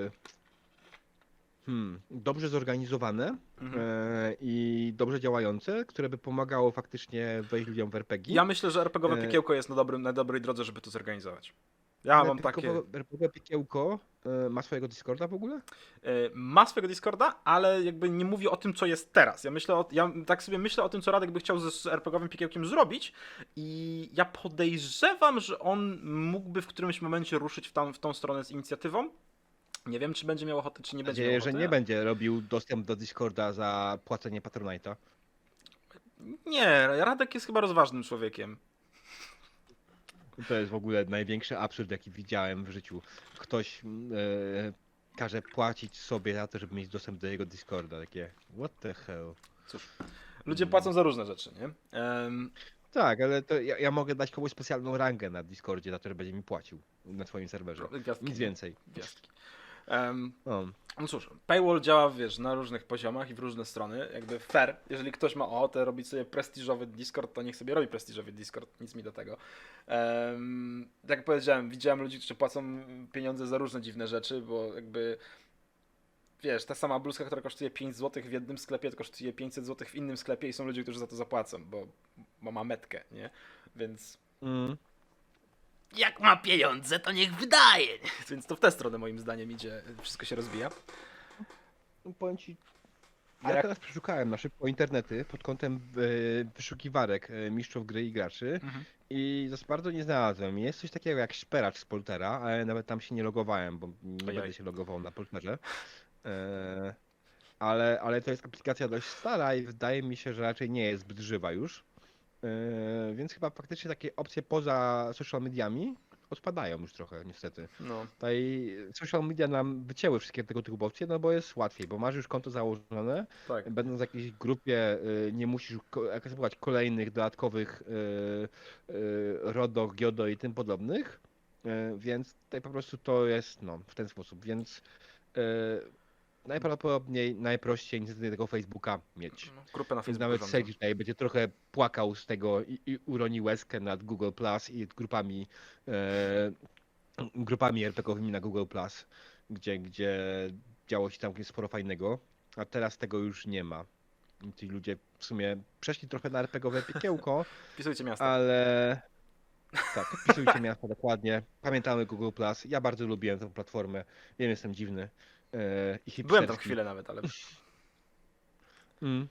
e, hmm, dobrze zorganizowane Mhm. e, i dobrze działające, które by pomagało faktycznie wejść ludziom w RPG. Ja myślę, że RPGowe E, piekiełko jest na, dobrym, na dobrej drodze, żeby to zorganizować. Ja mam takie... RPG Piekiełko e, ma swojego Discorda w ogóle? E, ma swojego Discorda, ale jakby nie mówi o tym, co jest teraz. Ja myślę o, ja tak sobie myślę o tym, co Radek by chciał ze z RPGowym piekiełkiem zrobić i ja podejrzewam, że on mógłby w którymś momencie ruszyć w, tam, w tą stronę z inicjatywą. Nie wiem, czy będzie miał ochotę, czy nie Mam będzie nadzieję, miał że ochoty. nie będzie robił dostęp do Discorda za płacenie Patronite'a. Nie, Radek jest chyba rozważnym człowiekiem. To jest w ogóle największy absurd, jaki widziałem w życiu. Ktoś mm, e, każe płacić sobie za to, żeby mieć dostęp do jego Discorda. Takie, what the hell. Ludzie płacą za różne rzeczy, nie? Em, Tak, ale to ja, ja mogę dać komuś specjalną rangę na Discordzie za to, że będzie mi płacił na swoim serwerze. gwiazdki, Nic więcej. Gwiazdki. Em, No. No cóż, paywall działa, wiesz, na różnych poziomach i w różne strony. Jakby fair, jeżeli ktoś ma ochotę robić sobie prestiżowy Discord, to niech sobie robi prestiżowy Discord, nic mi do tego. Um, tak jak powiedziałem, widziałem ludzi, którzy płacą pieniądze za różne dziwne rzeczy, bo jakby wiesz, ta sama bluzka, która kosztuje 5 zł w jednym sklepie, to kosztuje 500 zł w innym sklepie i są ludzie, którzy za to zapłacą, bo, bo ma metkę, nie? Więc Mm. Jak ma pieniądze, to niech wydaje. Więc to w tę stronę moim zdaniem idzie, wszystko się rozwija. No, Powiem ci, A ja jak- teraz przeszukałem na szybko internety pod kątem e, wyszukiwarek e, mistrzów gry i graczy Mhm. i za bardzo nie znalazłem. Jest coś takiego jak szperacz z Poltera, ale nawet tam się nie logowałem, bo nie Ojej. będę się logował na Polterze. E, ale, ale to jest aplikacja dość stara i wydaje mi się, że raczej nie jest zbyt żywa już. E, więc chyba faktycznie takie opcje poza social mediami odpadają już trochę, niestety. No. Tutaj social media nam wycięły wszystkie tego typu opcje, no bo jest łatwiej, bo masz już konto założone, Tak. będąc w jakiejś grupie, y, nie musisz akceptować kolejnych dodatkowych y, y, RODO, GIODO i tym podobnych, więc tutaj po prostu to jest no, w ten sposób, więc najprawdopodobniej najprościej niestety tego Facebooka mieć. No, grupę na Więc Facebooku. nawet rządzą. Sage tutaj będzie trochę płakał z tego i, i uroni łezkę nad Google Plus i grupami e, grupami RPGowymi na Google Plus, gdzie, gdzie działo się całkiem sporo fajnego, a teraz tego już nie ma. ci ludzie w sumie przeszli trochę na RPGowe piekiełko, Wpisujcie miasto. ale tak, wpisujcie miasto dokładnie. Pamiętamy Google Plus. Ja bardzo lubiłem tę platformę. Wiem, jestem dziwny. E, Byłem tam chwilę nawet, ale Mm.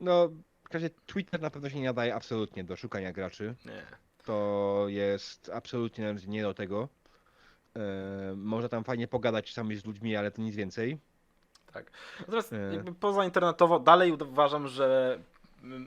No, w razie Twitter na pewno się nie nadaje absolutnie do szukania graczy. nie. To jest absolutnie nie do tego. E, można tam fajnie pogadać czasami z ludźmi, ale to nic więcej. Tak. Natomiast E. jakby poza internetowo dalej uważam, że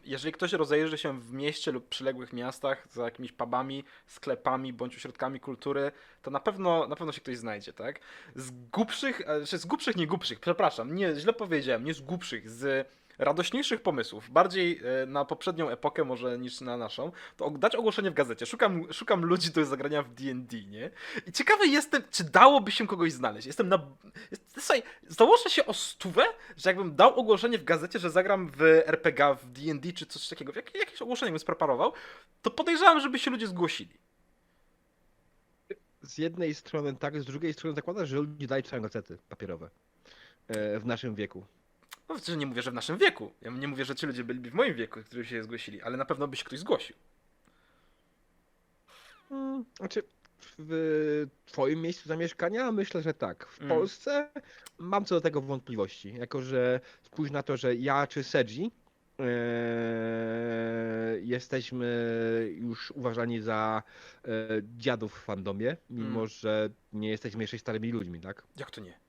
jeżeli ktoś rozejrzy się w mieście lub przyległych miastach za jakimiś pubami, sklepami bądź ośrodkami kultury, to na pewno, na pewno się ktoś znajdzie, tak? Z głupszych, e, czy z głupszych, nie głupszych, przepraszam, nie, źle powiedziałem, nie z głupszych, z radośniejszych pomysłów, bardziej e, na poprzednią epokę może niż na naszą, to dać ogłoszenie w gazecie. Szukam, szukam ludzi do zagrania w D&D, nie? I ciekawy jestem, czy dałoby się kogoś znaleźć. Jestem na... Słuchaj, założę się o stówę, że jakbym dał ogłoszenie w gazecie, że zagram w RPG, w D&D czy coś takiego, jak, jakieś ogłoszenie bym spreparował, to podejrzewam, żeby się ludzie zgłosili. Z jednej strony tak, z drugiej strony zakładasz, że ludzie dają czytają gazety papierowe e, w naszym wieku. No, że nie mówię, że w naszym wieku. Ja nie mówię, że ci ludzie byliby w moim wieku, którzy się zgłosili, ale na pewno by się ktoś zgłosił. Mm, Znaczy, w twoim miejscu zamieszkania myślę, że tak. W Mm. Polsce mam co do tego wątpliwości. Jako, że spójrz na to, że ja czy Sedzi e, jesteśmy już uważani za e, dziadów w fandomie, mimo Mm. że nie jesteśmy jeszcze starymi ludźmi, tak? Jak to nie?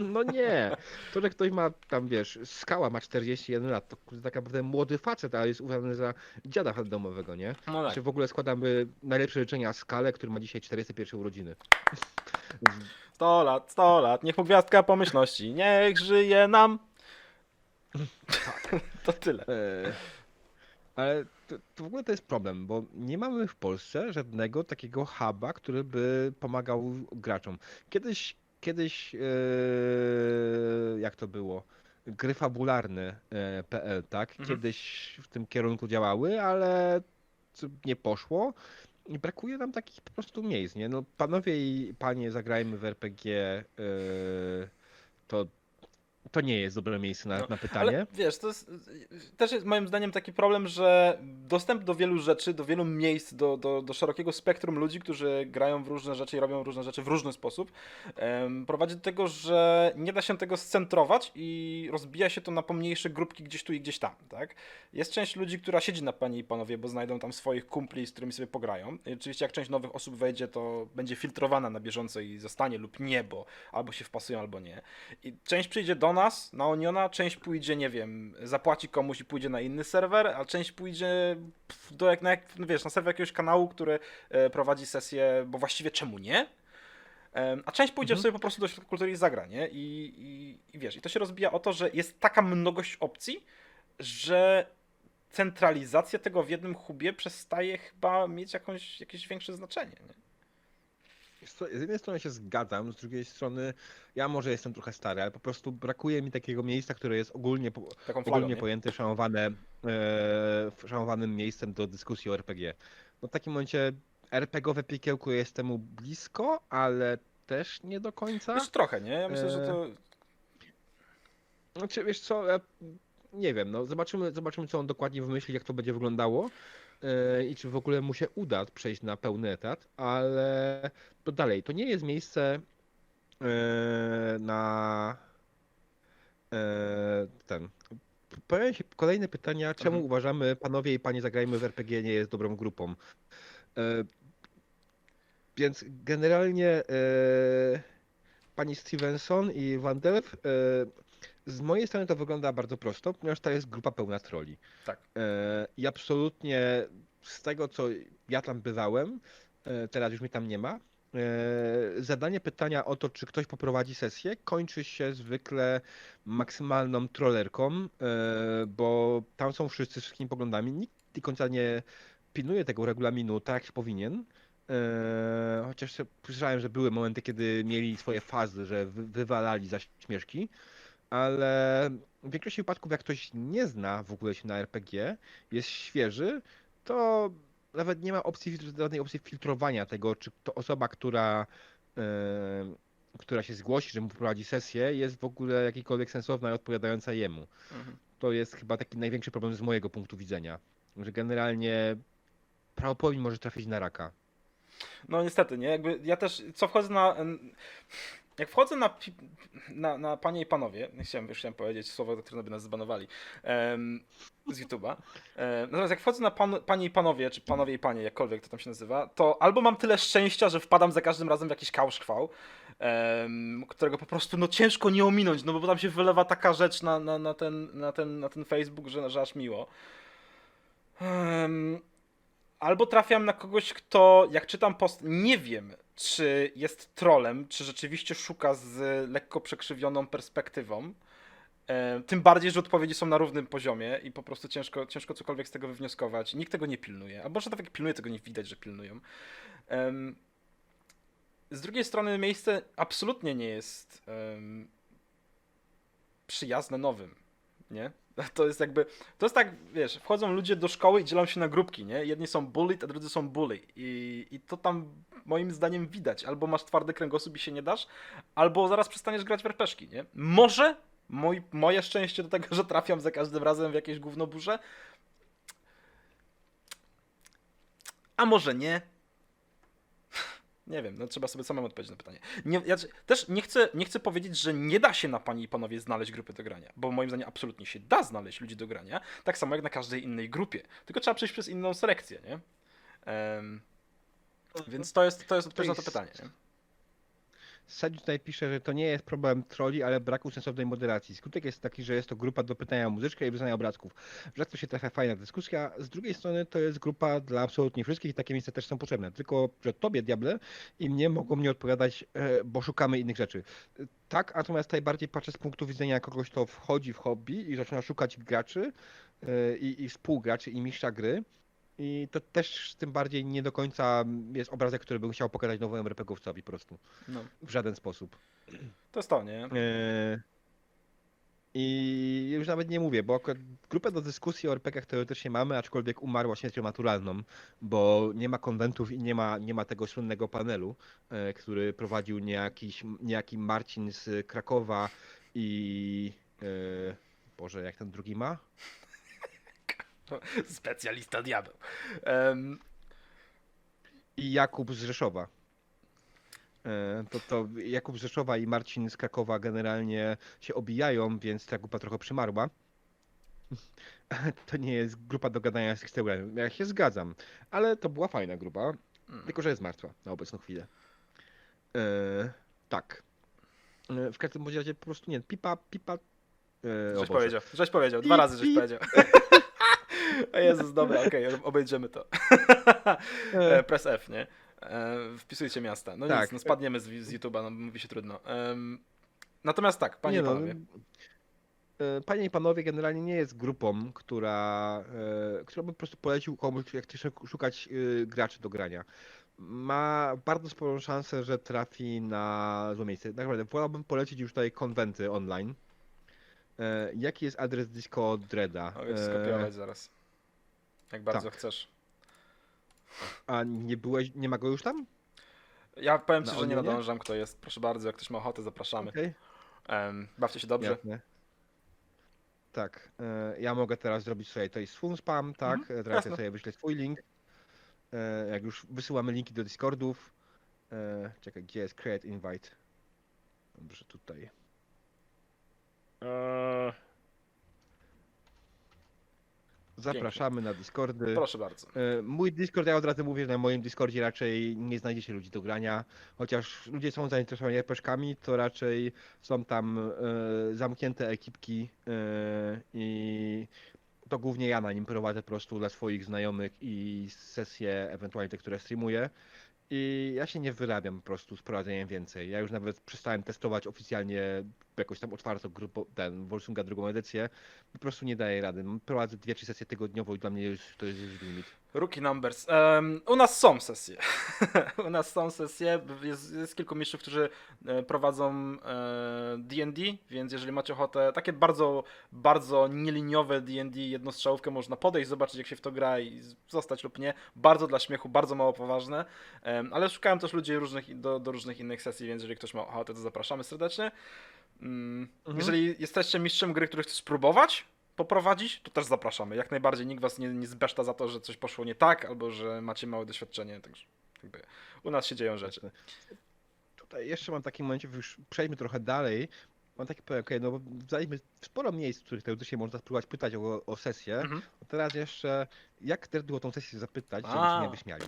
No nie. To, że ktoś ma tam, wiesz, skała ma 41 lat, to kurde, tak naprawdę młody facet, ale jest uważany za dziada fandomowego, nie? No tak. Czy w ogóle składamy najlepsze życzenia Skale, który ma dzisiaj 41 urodziny. 100 lat, 100 lat, niech mu gwiazdka pomyślności, niech żyje nam. to tyle. E, Ale to, to w ogóle to jest problem, bo nie mamy w Polsce żadnego takiego huba, który by pomagał graczom. Kiedyś, kiedyś, e, jak to było? Gry fabularne e, tak? Mhm. Kiedyś w tym kierunku działały, ale nie poszło. I brakuje nam takich po prostu miejsc, nie? No panowie i panie, zagrajmy w RPG, e, to, to nie jest dobre miejsce na, No, na pytanie. Ale wiesz, to jest, też jest moim zdaniem taki problem, że dostęp do wielu rzeczy, do wielu miejsc, do, do, do szerokiego spektrum ludzi, którzy grają w różne rzeczy i robią różne rzeczy w różny sposób, prowadzi do tego, że nie da się tego scentrować i rozbija się to na pomniejsze grupki gdzieś tu i gdzieś tam, tak? Jest część ludzi, która siedzi na panie i panowie, bo znajdą tam swoich kumpli, z którymi sobie pograją. I oczywiście jak część nowych osób wejdzie, to będzie filtrowana na bieżąco i zostanie lub nie, bo albo się wpasują, albo nie. I część przyjdzie do nas, na Oniona, część pójdzie, nie wiem, zapłaci komuś i pójdzie na inny serwer, a część pójdzie do jak, na, jak, no wiesz, na serwer jakiegoś kanału, który e, prowadzi sesję, bo właściwie czemu nie? A część pójdzie Mhm. sobie po prostu do środka kultury i zagra, nie? I, i, I wiesz, i to się rozbija o to, że jest taka mnogość opcji, że centralizacja tego w jednym hubie przestaje chyba mieć jakąś, jakieś większe znaczenie. Nie? Z jednej strony się zgadzam, z drugiej strony ja może jestem trochę stary, ale po prostu brakuje mi takiego miejsca, które jest ogólnie, po- flagą, ogólnie nie? pojęte, szanowane, e, szanowanym miejscem do dyskusji o RPG. No w takim momencie RPGowe piekiełko jest temu blisko, ale też nie do końca. Już trochę, nie? Ja myślę, że to... Znaczy, wiesz co, nie wiem, no zobaczymy, zobaczymy co on dokładnie wymyśli, jak to będzie wyglądało e, i czy w ogóle mu się uda przejść na pełny etat, ale to dalej, to nie jest miejsce e, na e, ten. Pojawiają się kolejne pytania, czemu Mhm. uważamy, panowie i panie zagrajmy w RPG nie jest dobrą grupą. E, więc generalnie e, pani Stevenson i Van Delf, e, z mojej strony to wygląda bardzo prosto, ponieważ to jest grupa pełna troli. Tak. E, I absolutnie z tego, co ja tam bywałem, e, teraz już mnie tam nie ma, e, zadanie pytania o to, czy ktoś poprowadzi sesję, kończy się zwykle maksymalną trollerką, e, bo tam są wszyscy z wszystkimi poglądami. Nikt do końca nie pilnuje tego regulaminu tak, jak się powinien. E, Chociaż słyszałem, że były momenty, kiedy mieli swoje fazy, że wy- wywalali za śmieszki, ale w większości wypadków, jak ktoś nie zna w ogóle się na RPG, jest świeży, to nawet nie ma opcji, żadnej opcji filtrowania tego, czy to osoba, która e, która się zgłosi, że mu prowadzi sesję, jest w ogóle jakikolwiek sensowna i odpowiadająca jemu. Mhm. To jest chyba taki największy problem z mojego punktu widzenia, że generalnie prawopowin może trafić na raka. No niestety, nie? Jakby ja też, co wchodzę na... Jak wchodzę na, na, na panie i panowie, nie chciałem, już chciałem powiedzieć słowo, za które by nas zbanowali em, z YouTube'a. E, natomiast jak wchodzę na pan, panie i panowie, czy panowie i panie, jakkolwiek to tam się nazywa, to albo mam tyle szczęścia, że wpadam za każdym razem w jakiś kałszchwał, em, którego po prostu no ciężko nie ominąć, no bo tam się wylewa taka rzecz na, na, na, ten, na, ten, na ten Facebook, że, że aż miło. Em, albo trafiam na kogoś, kto jak czytam post, nie wiem, czy jest trolem, czy rzeczywiście szuka z lekko przekrzywioną perspektywą. E, tym bardziej, że odpowiedzi są na równym poziomie i po prostu ciężko, ciężko cokolwiek z tego wywnioskować. Nikt tego nie pilnuje. Albo że nawet jak pilnuje, tego nie widać, że pilnują. Z drugiej strony miejsce absolutnie nie jest przyjazne nowym, nie? To jest jakby, to jest tak, wiesz, wchodzą ludzie do szkoły i dzielą się na grupki, nie? Jedni są bullied, a drudzy są bully. I, I to tam moim zdaniem widać. Albo masz twardy kręgosłup i się nie dasz, albo zaraz przestaniesz grać w RPG, nie? Może mój, moje szczęście do tego, że trafiam za każdym razem w jakieś gównoburze, a może nie. Nie wiem, no trzeba sobie samemu odpowiedzieć na pytanie. Nie, ja też nie chcę, nie chcę powiedzieć, że nie da się na panie i panowie znaleźć grupy do grania, bo moim zdaniem absolutnie się da znaleźć ludzi do grania, tak samo jak na każdej innej grupie. Tylko trzeba przejść przez inną selekcję, nie? Em, więc to jest, to jest odpowiedź na to pytanie. Nie? Sadzi tutaj pisze, że to nie jest problem troli, ale braku sensownej moderacji. Skutek jest taki, że jest to grupa do pytania o muzyczkę i wyznania obrazków. Rzadko się trafia fajna dyskusja. Z drugiej strony to jest grupa dla absolutnie wszystkich i takie miejsca też są potrzebne. Tylko, że tobie, diable, i mnie mogą nie odpowiadać, e, bo szukamy innych rzeczy. Tak, natomiast tutaj bardziej patrzę z punktu widzenia kogoś, kto wchodzi w hobby i zaczyna szukać graczy e, i, i współgraczy i mistrza gry. I to też tym bardziej nie do końca jest obrazek, który bym chciał pokazać nowemu RPGowcowi po prostu. No, W żaden sposób. to jest to, nie? E, I już nawet nie mówię, bo grupę do dyskusji o RPGach teoretycznie mamy, aczkolwiek umarła śmiercią naturalną, bo nie ma konwentów i nie ma, nie ma tego słynnego panelu, e, który prowadził niejakiś, niejaki Marcin z Krakowa i... e, Boże, jak ten drugi ma? Specjalista diabeł. Em, I Jakub z Rzeszowa. E, To, to Jakub z Rzeszowa i Marcin z Krakowa generalnie się obijają, więc ta grupa trochę przymarła. To nie jest grupa do gadania z Xteurem. Ja się zgadzam, ale to była fajna grupa, mm. tylko że jest martwa na obecną chwilę. E, tak. E, w każdym razie po prostu nie, pipa, pipa. O Żeś powiedział, żeś powiedział, dwa razy żeś powiedział. O Jezus, dobra, okej, obejdziemy to. E, E, Press F, nie? E, Wpisujcie miasta. No nic, Tak. no spadniemy z, z YouTube'a, no mówi się trudno. Natomiast tak, panie Nie i no, panowie. e, Panie i panowie, generalnie nie jest grupą, która, która by po prostu polecił komuś, jak chce szuk- szukać graczy do grania. Ma bardzo sporą szansę, że trafi na złe miejsce. Tak naprawdę, wolałbym polecić już tutaj konwenty online. E, Jaki jest adres Disco Dreada? Mogę ci E, skopiować zaraz. Jak bardzo tak. chcesz. A nie byłeś, nie ma go już tam? Ja powiem ci, że nie nadążam, kto jest. Proszę bardzo, jak ktoś ma ochotę, zapraszamy. Okej, Em, bawcie się dobrze. jasne. Tak, e, ja mogę teraz zrobić sobie tutaj swój spam, tak? Mhm, Teraz jasne. ja sobie wyślę swój link. E, Jak już wysyłamy linki do Discordów. E, Czekaj, gdzie jest Create Invite? Dobrze, tutaj. E, Zapraszamy na Discordy. Proszę bardzo. E, Mój Discord, ja od razu mówię, że na moim Discordzie raczej nie znajdziecie ludzi do grania, chociaż ludzie są zainteresowani RPG-kami, to raczej są tam e, zamknięte ekipki e, i to głównie ja na nim prowadzę po prostu dla swoich znajomych i sesje, ewentualnie te, które streamuję. I ja się nie wyrabiam po prostu z prowadzeniem więcej. Ja już nawet przestałem testować oficjalnie jakąś tam otwartą grupę, ten Wolsunga drugą edycję, po prostu nie daję rady. Prowadzę dwie, trzy sesje tygodniowo i dla mnie już to jest już limit. Rookie numbers. Em, u nas są sesje. u nas są sesje. Jest, jest kilku mistrzów, którzy e, prowadzą e, D&D, więc jeżeli macie ochotę, takie bardzo, bardzo nieliniowe D&D, jednostrzałówkę można podejść, zobaczyć jak się w to gra i zostać lub nie. Bardzo dla śmiechu, bardzo mało poważne. Em, ale szukałem też ludzi różnych, do, do różnych innych sesji, więc jeżeli ktoś ma ochotę, to zapraszamy serdecznie. Mm, Mhm. Jeżeli jesteście mistrzem gry, który chcesz spróbować, poprowadzić, to też zapraszamy. Jak najbardziej nikt was nie, nie zbeszta za to, że coś poszło nie tak, albo że macie małe doświadczenie. Także jakby u nas się dzieją rzeczy. Tutaj jeszcze mam taki momencie, już przejdźmy trochę dalej. Mam taki okej, no bo zaliśmy sporo miejsc, w których teoretycznie można spróbować pytać o, o sesję. Mhm. Teraz jeszcze, jak też było tą sesję zapytać, żeby A. się nie wyśmiali?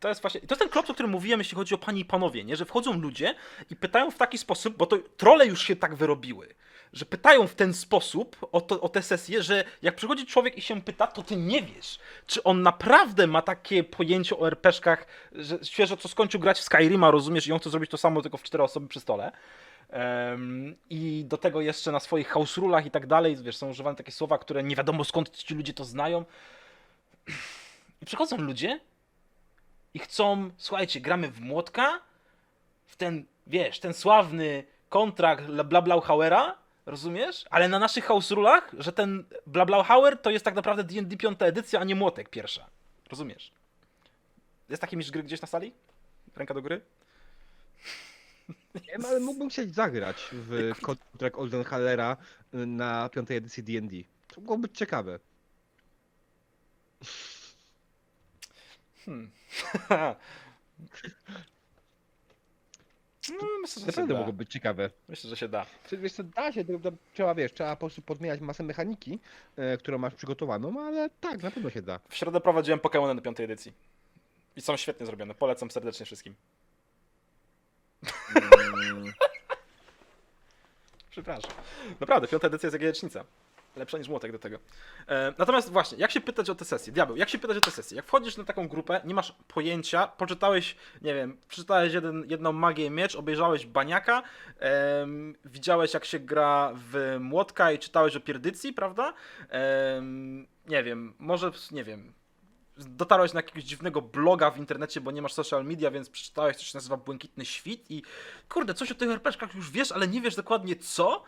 To jest właśnie. To jest ten klop, o którym mówiłem, jeśli chodzi o panie i panowie, nie? Że wchodzą ludzie i pytają w taki sposób, bo to trole już się tak wyrobiły. Że pytają w ten sposób o, to, o tę sesję, że jak przychodzi człowiek i się pyta, to ty nie wiesz, czy on naprawdę ma takie pojęcie o RPG-szkach, że świeżo co skończył grać w Skyrima, rozumiesz, i on chce zrobić to samo, tylko w cztery osoby przy stole. Em, I do tego jeszcze na swoich house rulach i tak dalej, wiesz, są używane takie słowa, które nie wiadomo skąd ci ludzie to znają. I przychodzą ludzie i chcą, słuchajcie, gramy w młotka, w ten, wiesz, ten sławny kontrakt Blablauhauera, rozumiesz? Ale na naszych house rulach, że ten Blablauhauer to jest tak naprawdę D&D piąta edycja, a nie młotek pierwsza. Rozumiesz? Jest taki mistrz gry gdzieś na sali? Ręka do góry? Nie wiem, ale mógłbym chcieć zagrać w kontrakt Oldenhallera na piątej edycji D&D. To mogłoby być ciekawe. Hmm. no, myślę, że się Naprawdę da. mogłoby być ciekawe. Myślę, że się da. Czy, wiesz, co, da się, tylko trzeba, wiesz, trzeba po prostu podmieniać masę mechaniki, e, którą masz przygotowaną, ale tak, na pewno się da. W środę prowadziłem Pokémony do piątej edycji. I są świetnie zrobione. Polecam serdecznie wszystkim. Mm, Przepraszam. Naprawdę, piąta edycja jest jak jajecznica. Lepsza niż młotek do tego. E, natomiast właśnie, jak się pytać o te sesje? Diabeł, jak się pytać o te sesje? Jak wchodzisz na taką grupę, nie masz pojęcia, poczytałeś, nie wiem, przeczytałeś jeden, jedną magię miecz, obejrzałeś baniaka, em, widziałeś jak się gra w młotka i czytałeś o pierdycji, prawda? Em, nie wiem, może, nie wiem, dotarłeś na jakiegoś dziwnego bloga w internecie, bo nie masz social media, więc przeczytałeś coś, co się nazywa Błękitny Świt i kurde, coś o tych RPGach już wiesz, ale nie wiesz dokładnie co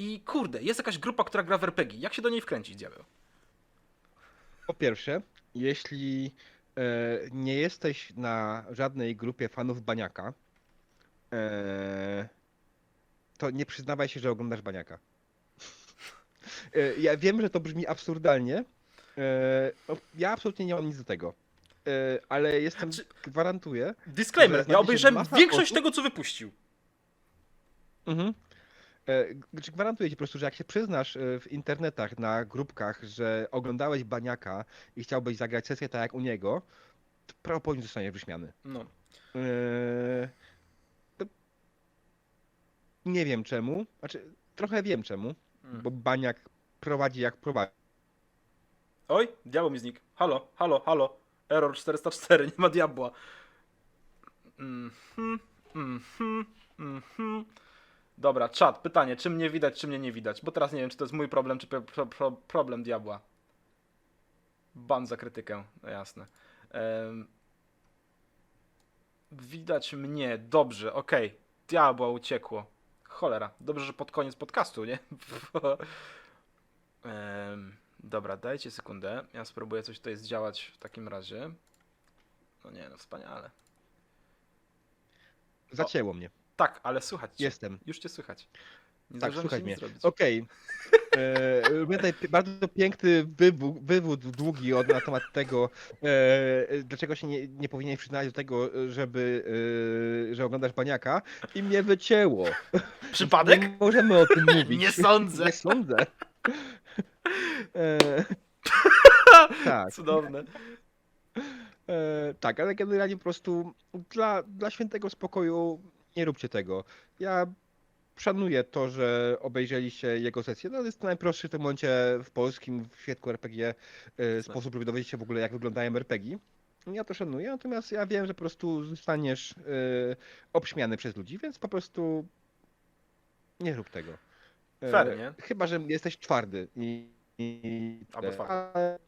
i kurde, jest jakaś grupa, która gra w RPG. Jak się do niej wkręcić, diabeł? Po pierwsze, jeśli e, nie jesteś na żadnej grupie fanów Baniaka, e, to nie przyznawaj się, że oglądasz Baniaka. E, ja wiem, że to brzmi absurdalnie. E, no, ja absolutnie nie mam nic do tego. E, ale jestem, Czy- gwarantuję. Disclaimer, ja obejrzałem masa większość osób- tego, co wypuścił. Mhm. E, czy Gwarantuję ci po prostu, że jak się przyznasz e, w internetach, na grupkach, że oglądałeś Baniaka i chciałbyś zagrać sesję tak jak u niego, to prawdopodobnie zostaniesz wyśmiany. No. Eee, to Nie wiem czemu. Znaczy, trochę wiem czemu, Mm. bo Baniak prowadzi jak prowadzi. Oj, diabeł mi znikł. Halo, halo, halo. Error 404, nie ma diabła. Mhm, mhm, mhm. Dobra, czat, pytanie, czy mnie widać, czy mnie nie widać? Bo teraz nie wiem, czy to jest mój problem, czy pro, pro, pro, problem diabła. Ban za krytykę, no jasne. Em, widać mnie, dobrze, okej. Diabła uciekło. Cholera, dobrze, że pod koniec podcastu, nie? Em, dobra, dajcie sekundę. Ja spróbuję coś tutaj zdziałać w takim razie. No nie, no wspaniale. Zacięło mnie. Tak, ale słychać cię. Jestem. Już cię słychać. Nie Tak, słuchaj mnie. Okej. Tutaj pi- bardzo piękny wywód, wywód długi od, na temat tego, e, dlaczego się nie, nie powinieneś przyznać do tego, żeby, e, że oglądasz Baniaka i mnie wycięło. Przypadek? Nie możemy o tym mówić. Nie sądzę. Nie sądzę. E, tak. Cudowne. E, tak, ale generalnie po prostu dla, dla świętego spokoju nie róbcie tego. Ja szanuję to, że obejrzeliście jego sesję. No, to jest najprostszy w tym momencie w polskim, w świadku RPG e, sposób, żeby dowiedzieć się w ogóle, jak wyglądają RPG. Ja to szanuję, natomiast ja wiem, że po prostu zostaniesz e, obśmiany przez ludzi, więc po prostu nie rób tego. E, Fair, nie? Chyba, że jesteś twardy i... i Albo e, twardy. ale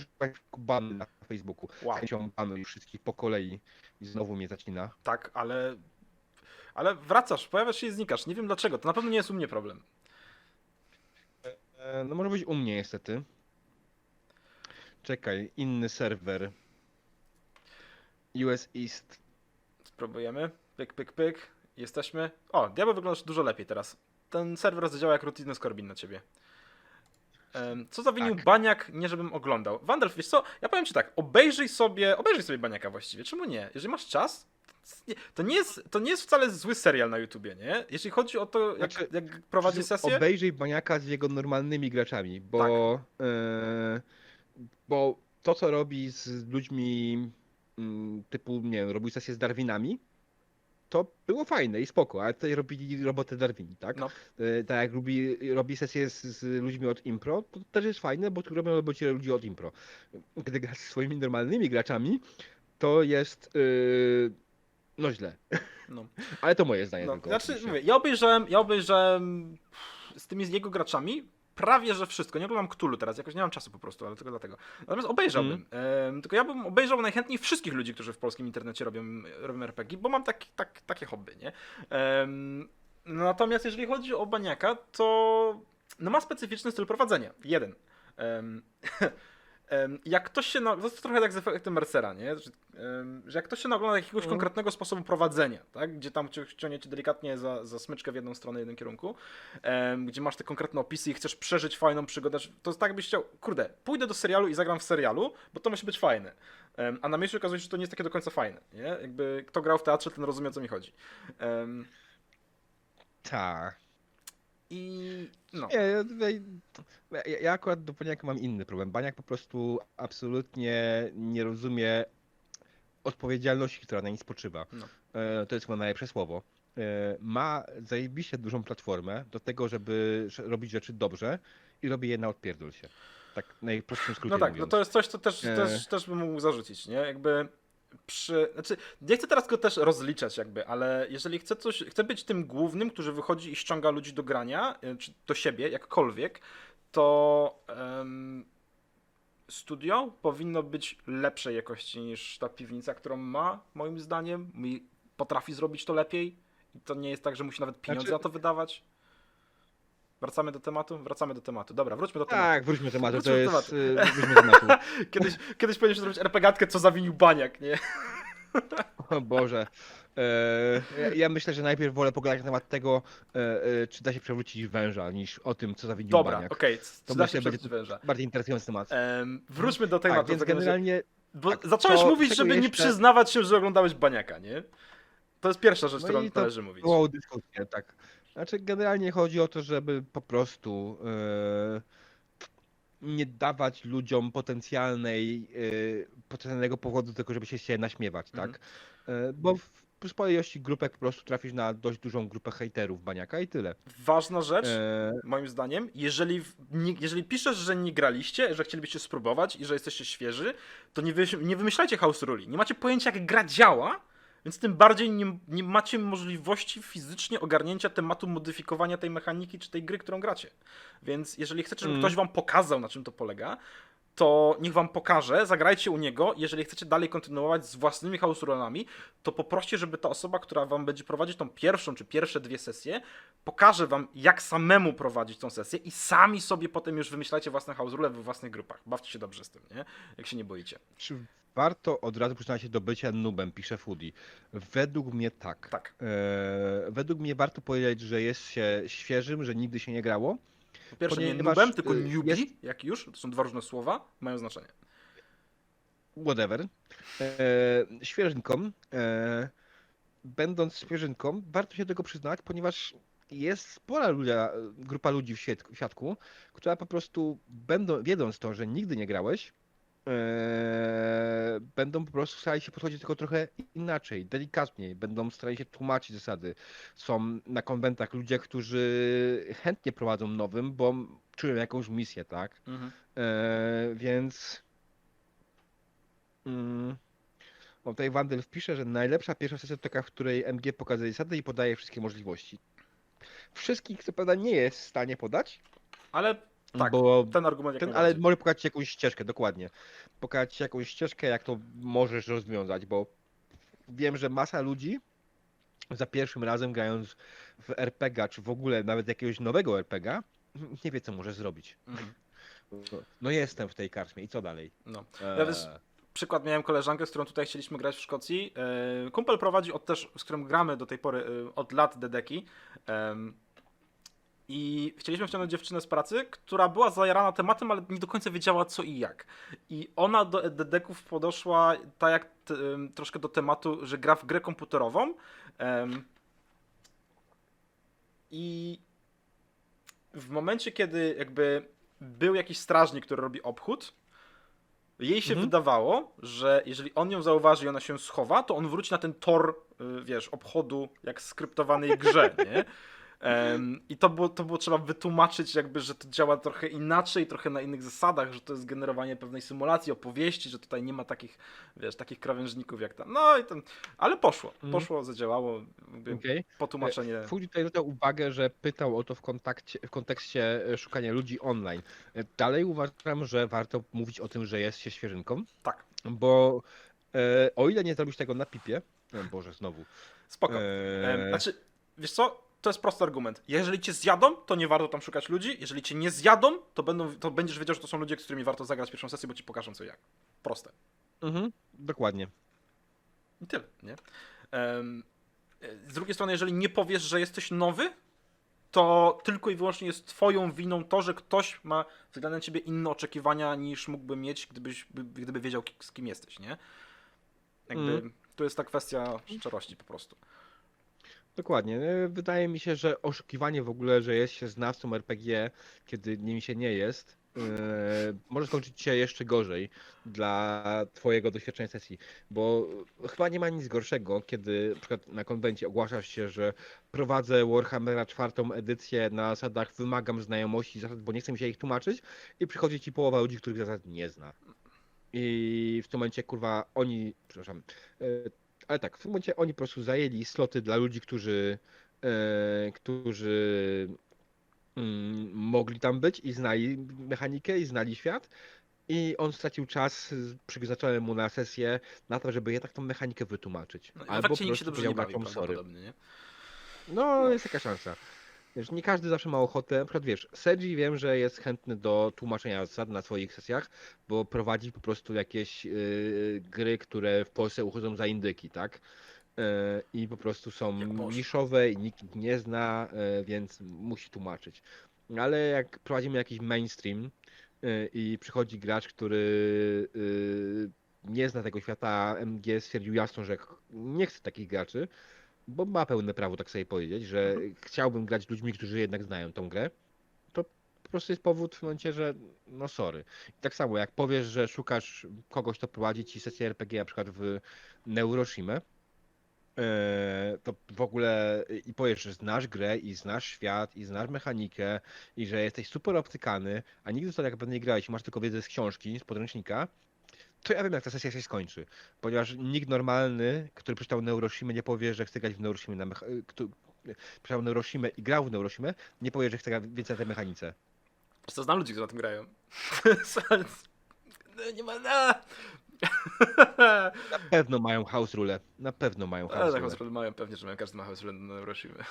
szukać bany na Facebooku. Wow. Z chęcią banuj wszystkich po kolei i znowu mnie zacina. Tak, ale. Ale wracasz, pojawiasz się i znikasz. Nie wiem dlaczego. To na pewno nie jest u mnie problem. E, No może być u mnie niestety. Czekaj, inny serwer. US East. Spróbujemy. Pyk, pyk, pyk. Jesteśmy. O, diabeł wyglądasz dużo lepiej teraz. Ten serwer zadziała jak rutinny skorbin na ciebie. Em, Co zawinił Tak. Baniak, nie żebym oglądał. Wandel, wiesz co, ja powiem ci tak, obejrzyj sobie, obejrzyj sobie Baniaka właściwie, czemu nie? Jeżeli masz czas, to nie- jest, to nie jest wcale zły serial na YouTubie, nie? Jeśli chodzi o to, jak, Znaczy, jak prowadzi sesję, Obejrzyj Baniaka z jego normalnymi graczami, bo, e, bo to, co robi z ludźmi mm, typu, nie wiem, robił sesję z Darwinami, to było fajne i spoko, ale tutaj robili robotę Darwini, tak? No. E, tak jak lubi, robi sesję z, z ludźmi od Impro, to też jest fajne, bo tu robią robocie ludzi od Impro. Gdy grasz ze swoimi normalnymi graczami, to jest yy, no źle. no. Ale to moje zdanie No, tylko. znaczy, oczywiście. mówię, ja obejrzałem, ja obejrzałem z tymi z jego graczami prawie że wszystko. Nie oglądam Cthulhu teraz, jakoś nie mam czasu po prostu, ale tylko dlatego. Natomiast obejrzałbym. Em, tylko ja bym obejrzał najchętniej wszystkich ludzi, którzy w polskim internecie robią, robią RPG, bo mam tak, tak, takie hobby, nie? Natomiast jeżeli chodzi o Baniaka, to no ma specyficzny styl prowadzenia. Jeden. Em, jak ktoś się, na, to jest trochę jak z efektem Mercera, nie? Że, że jak ktoś się nagląda jakiegoś Mhm. konkretnego sposobu prowadzenia, tak? Gdzie tam cię- ciągnie cię delikatnie za, za smyczkę w jedną stronę, w jednym kierunku, gdzie masz te konkretne opisy i chcesz przeżyć fajną przygodę, to tak byś chciał, kurde, pójdę do serialu i zagram w serialu, bo to musi być fajne. A na miejscu okazuje się, że to nie jest takie do końca fajne, nie? Jakby kto grał w teatrze, ten rozumie o co mi chodzi. Tak. I no. Nie, ja, tutaj- ja, ja akurat do Baniaka mam inny problem. Baniak po prostu absolutnie nie rozumie odpowiedzialności, która na nim spoczywa. No. E, to jest chyba najlepsze słowo. E, ma zajebiście dużą platformę do tego, żeby robić rzeczy dobrze i robi je na odpierdol się. Tak najprostszym skrócie No tak, no mówiąc. to jest coś, co też, E. też, też bym mógł zarzucić, nie? Jakby przy, znaczy, nie chcę teraz go też rozliczać jakby, ale jeżeli chcę coś, chcę być tym głównym, który wychodzi i ściąga ludzi do grania, y, czy do siebie, jakkolwiek, to em, studio powinno być lepszej jakości niż ta piwnica, którą ma, moim zdaniem. Potrafi zrobić to lepiej i to nie jest tak, że musi nawet pieniądze Znaczy- na to wydawać. Wracamy do tematu? Wracamy do tematu. Dobra, wróćmy do tematu. Tak, wróćmy do tematu, to Wróćmy do jest... e, Wróćmy do tematu. Kiedyś, kiedyś powinien zrobić RPGatkę, co zawinił baniak, nie? O Boże. E, ja, myślę, że najpierw wolę pogadać na temat tego, e, e, czy da się przewrócić węża, niż o tym, co zawinił Dobra, baniak. okej, To okay. da myślę, się będzie przewrócić węża. bardziej interesujący temat. Em, wróćmy do tematu. tak, więc generalnie Bo tak, zacząłeś to mówić, żeby nie jeszcze- przyznawać się, że oglądałeś baniaka, nie? To jest pierwsza rzecz, No którą to należy mówić. było dyskusję, tak. Znaczy generalnie chodzi o to, żeby po prostu e, nie dawać ludziom potencjalnej, e, potencjalnego powodu do tego, żeby się się naśmiewać, tak? E, bo w sporej ilości grupek po prostu trafisz na dość dużą grupę hejterów baniaka i tyle. Ważna rzecz, E, moim zdaniem, jeżeli, jeżeli piszesz, że nie graliście, że chcielibyście spróbować i że jesteście świeży, to nie, wy, nie wymyślajcie house ruli. Nie macie pojęcia, jak gra działa, więc tym bardziej nie, nie macie możliwości fizycznie ogarnięcia tematu modyfikowania tej mechaniki czy tej gry, którą gracie. Więc jeżeli chcecie, żeby Mm. ktoś wam pokazał, na czym to polega, to niech wam pokaże, zagrajcie u niego. Jeżeli chcecie dalej kontynuować z własnymi house rulami, to poproście, żeby ta osoba, która wam będzie prowadzić tą pierwszą czy pierwsze dwie sesje, pokaże wam, jak samemu prowadzić tą sesję i sami sobie potem już wymyślacie własne house rule we własnych grupach. Bawcie się dobrze z tym, nie? Jak się nie boicie. Warto od razu przyznać się do bycia nubem, pisze Foodie? Według mnie tak. Tak. E, według mnie warto powiedzieć, że jest się świeżym, że nigdy się nie grało. Po pierwsze, nie nubem, tylko y, newbie, jest- jak już. To są dwa różne słowa, mają znaczenie. whatever, e, świeżynką, e, będąc świeżynką, warto się tego przyznać, ponieważ jest spora ludzia, grupa ludzi w, świadku, która po prostu, będą, wiedząc to, że nigdy nie grałeś, e, będą po prostu starali się podchodzić tylko trochę inaczej, delikatniej, będą starali się tłumaczyć zasady. Są na konwentach ludzie, którzy chętnie prowadzą nowym, bo czują jakąś misję, tak? Mhm. E, więc. Mm, o, tutaj Wandel wpisze, że najlepsza pierwsza sesja to taka, w której MG pokazuje zasady i podaje wszystkie możliwości. Wszystkich co prawda nie jest w stanie podać, Ale tak, bo ten argument ten, ale może pokazać ci jakąś ścieżkę, dokładnie. Pokazać ci jakąś ścieżkę, jak to możesz rozwiązać, bo wiem, że masa ludzi za pierwszym razem grając w RPG, czy w ogóle nawet jakiegoś nowego RPG, nie wie co może zrobić. Mhm. No jestem w tej karczmie i co dalej? No. Ja wiesz, Eee, przykład miałem koleżankę, z którą tutaj chcieliśmy grać w Szkocji. E, Kumpel prowadzi od też, z którym gramy do tej pory e, od lat dedeki. I chcieliśmy wciągnąć dziewczynę z pracy, która była zajarana tematem, ale nie do końca wiedziała co i jak. I ona do dedeków podeszła tak jak t, troszkę do tematu, że gra w grę komputerową. Em, I w momencie, kiedy jakby był jakiś strażnik, który robi obchód, jej się Mhm. wydawało, że jeżeli on ją zauważy i ona się schowa, to on wróci na ten tor, y, wiesz, obchodu, jak skryptowanej grze, nie? Em, I to było, to było trzeba wytłumaczyć, jakby, że to działa trochę inaczej, trochę na innych zasadach, że to jest generowanie pewnej symulacji, opowieści, że tutaj nie ma takich, wiesz, takich krawężników jak tam. No i ten, ale poszło, Mhm. poszło, zadziałało, jakby Okej. potłumaczenie. Fuji tutaj zwracał uwagę, że pytał o to w, kontakcie, w kontekście e, szukania ludzi online. E, Dalej uważam, że warto mówić o tym, że jest się świeżynką, Tak, bo e, o ile nie zrobisz tego na pipie, Boże, znowu. spoko. e, Znaczy, wiesz co? To jest prosty argument. Jeżeli cię zjadą, to nie warto tam szukać ludzi. Jeżeli cię nie zjadą, to, będą, to będziesz wiedział, że to są ludzie, z którymi warto zagrać pierwszą sesję, bo ci pokażą co i jak. Proste. mhm, dokładnie. I tyle, nie? Em, z drugiej strony, jeżeli nie powiesz, że jesteś nowy, to tylko i wyłącznie jest twoją winą to, że ktoś ma względem ciebie inne oczekiwania niż mógłby mieć, gdybyś, by- gdyby wiedział, z kim jesteś, nie? Jakby Mhm. to jest ta kwestia szczerości po prostu. Dokładnie. E, Wydaje mi się, że oszukiwanie w ogóle, że jest się znawcą RPG, kiedy nim się nie jest, e, może skończyć się jeszcze gorzej dla twojego doświadczenia sesji, bo chyba nie ma nic gorszego, kiedy na przykład na konwencie ogłaszasz się, że prowadzę Warhammera czwartą edycję na zasadach wymagam znajomości bo nie chcę mi się ich tłumaczyć i przychodzi ci połowa ludzi, których zasad nie zna. I w tym momencie, kurwa, oni, przepraszam, e, ale tak, w tym momencie oni po prostu zajęli sloty dla ludzi, którzy, e, którzy mm, mogli tam być i znali mechanikę i znali świat. I on stracił czas przeznaczony mu na sesję na to, żeby jednak tą mechanikę wytłumaczyć. No, Albo po nikt się prostu dobrze nie bawi, sorry. nie? No, jest taka szansa. Wiesz, nie każdy zawsze ma ochotę. Na przykład wiesz, Sergi wiem, że jest chętny do tłumaczenia zasad na swoich sesjach, bo prowadzi po prostu jakieś yy, gry, które w Polsce uchodzą za indyki, tak? Yy, I po prostu są niszowe i nikt ich nie zna, yy, więc musi tłumaczyć. Ale jak prowadzimy jakiś mainstream yy, i przychodzi gracz, który yy, nie zna tego świata, MG stwierdził jasno, że nie chce takich graczy, bo ma pełne prawo tak sobie powiedzieć, że chciałbym grać z ludźmi, którzy jednak znają tą grę, to po prostu jest powód w momencie, że no sorry. I tak samo jak powiesz, że szukasz kogoś, kto prowadzi ci sesję RPG na przykład w Neuroshimę, e, to w ogóle i powiesz, że znasz grę i znasz świat i znasz mechanikę i że jesteś super obcykany, a nigdy w to tak naprawdę nie grałeś masz tylko wiedzę z książki, z podręcznika, to ja wiem, jak ta sesja się skończy. Ponieważ nikt normalny, który przeczytał Neuroshimę, nie powie, że chce grać w Neuroshimę na mecha... kto- przeczytał Neuroshimę i grał w Neuroshimę, nie powie, że chce grać więcej na tej mechanice. Prosto znam ludzi, którzy na tym grają. No, nie ma... A! Na pewno mają house rule. Na pewno mają Ale house tak rule. house mają pewnie, że mają, każdy ma house rule na Euroshimy.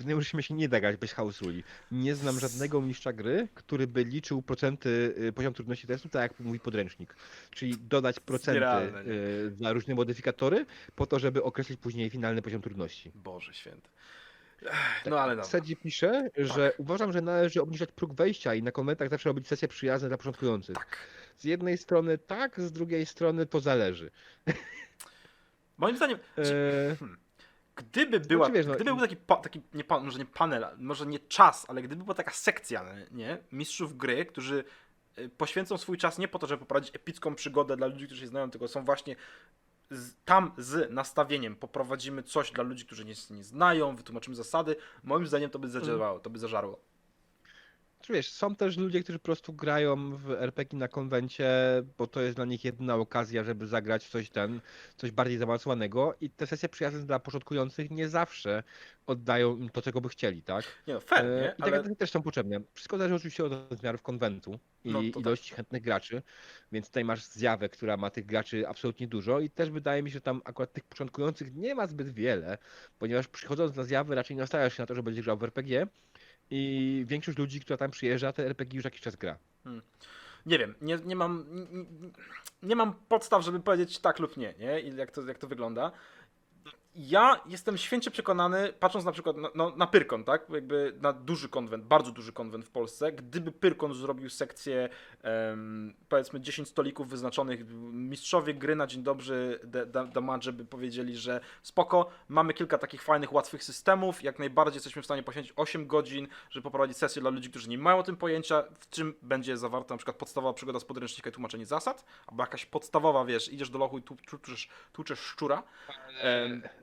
W Neuroshimie się nie da grać bez house ruli. Nie znam żadnego mistrza gry, który by liczył procenty, y, poziom trudności testu, tak jak mówi podręcznik. Czyli dodać procenty nierealne, nie? y, za różne modyfikatory, po to, żeby określić później finalny poziom trudności. Boże święty. Ech, No ale dobra. Sedzi pisze, że uważam, że należy obniżać próg wejścia i na konwentach zawsze robić sesje przyjazne dla początkujących. Tak. Z jednej strony tak, z drugiej strony to zależy. Moim zdaniem, Eee, gdyby była, Znaczy, wiesz, no, gdyby był taki, pa, taki nie, może nie panel, może nie czas, ale gdyby była taka sekcja, nie, mistrzów gry, którzy y, poświęcą swój czas nie po to, żeby poprowadzić epicką przygodę dla ludzi, którzy się znają, tylko są właśnie z, tam z nastawieniem poprowadzimy coś dla ludzi, którzy nie, nie znają, wytłumaczymy zasady, moim zdaniem to by zadziałało, to by zażarło. Czy wiesz, są też ludzie, którzy po prostu grają w RPG na konwencie, bo to jest dla nich jedyna okazja, żeby zagrać w coś ten, coś bardziej zaawansowanego i te sesje przyjazne dla początkujących nie zawsze oddają im to, czego by chcieli, tak? Nie no, fair, E, nie? I takie Ale takie też są potrzebne. Wszystko zależy oczywiście od rozmiarów konwentu i No tak. ilości chętnych graczy, więc tutaj masz zjawę, która ma tych graczy absolutnie dużo i też wydaje mi się, że tam akurat tych początkujących nie ma zbyt wiele, ponieważ przychodząc na zjawy raczej nie nastawiasz się na to, że będziesz grał w RPG i większość ludzi, która tam przyjeżdża, te RPG już jakiś czas gra. nie wiem, nie, nie mam nie, nie mam podstaw, żeby powiedzieć tak lub nie, nie? I jak to, jak to wygląda. Ja jestem święcie przekonany, patrząc na przykład na, no, na Pyrkon, tak? Jakby na duży konwent, bardzo duży konwent w Polsce. Gdyby Pyrkon zrobił sekcję, em, powiedzmy 10 stolików wyznaczonych, mistrzowie gry na dzień dobry, da- da- damadże by powiedzieli, że spoko, mamy kilka takich fajnych, łatwych systemów, jak najbardziej jesteśmy w stanie poświęcić 8 godzin, żeby poprowadzić sesję dla ludzi, którzy nie mają o tym pojęcia, w czym będzie zawarta na przykład podstawowa przygoda z podręcznika i tłumaczenie zasad, albo jakaś podstawowa, wiesz, idziesz do lochu i tłuczesz, tłuczesz szczura.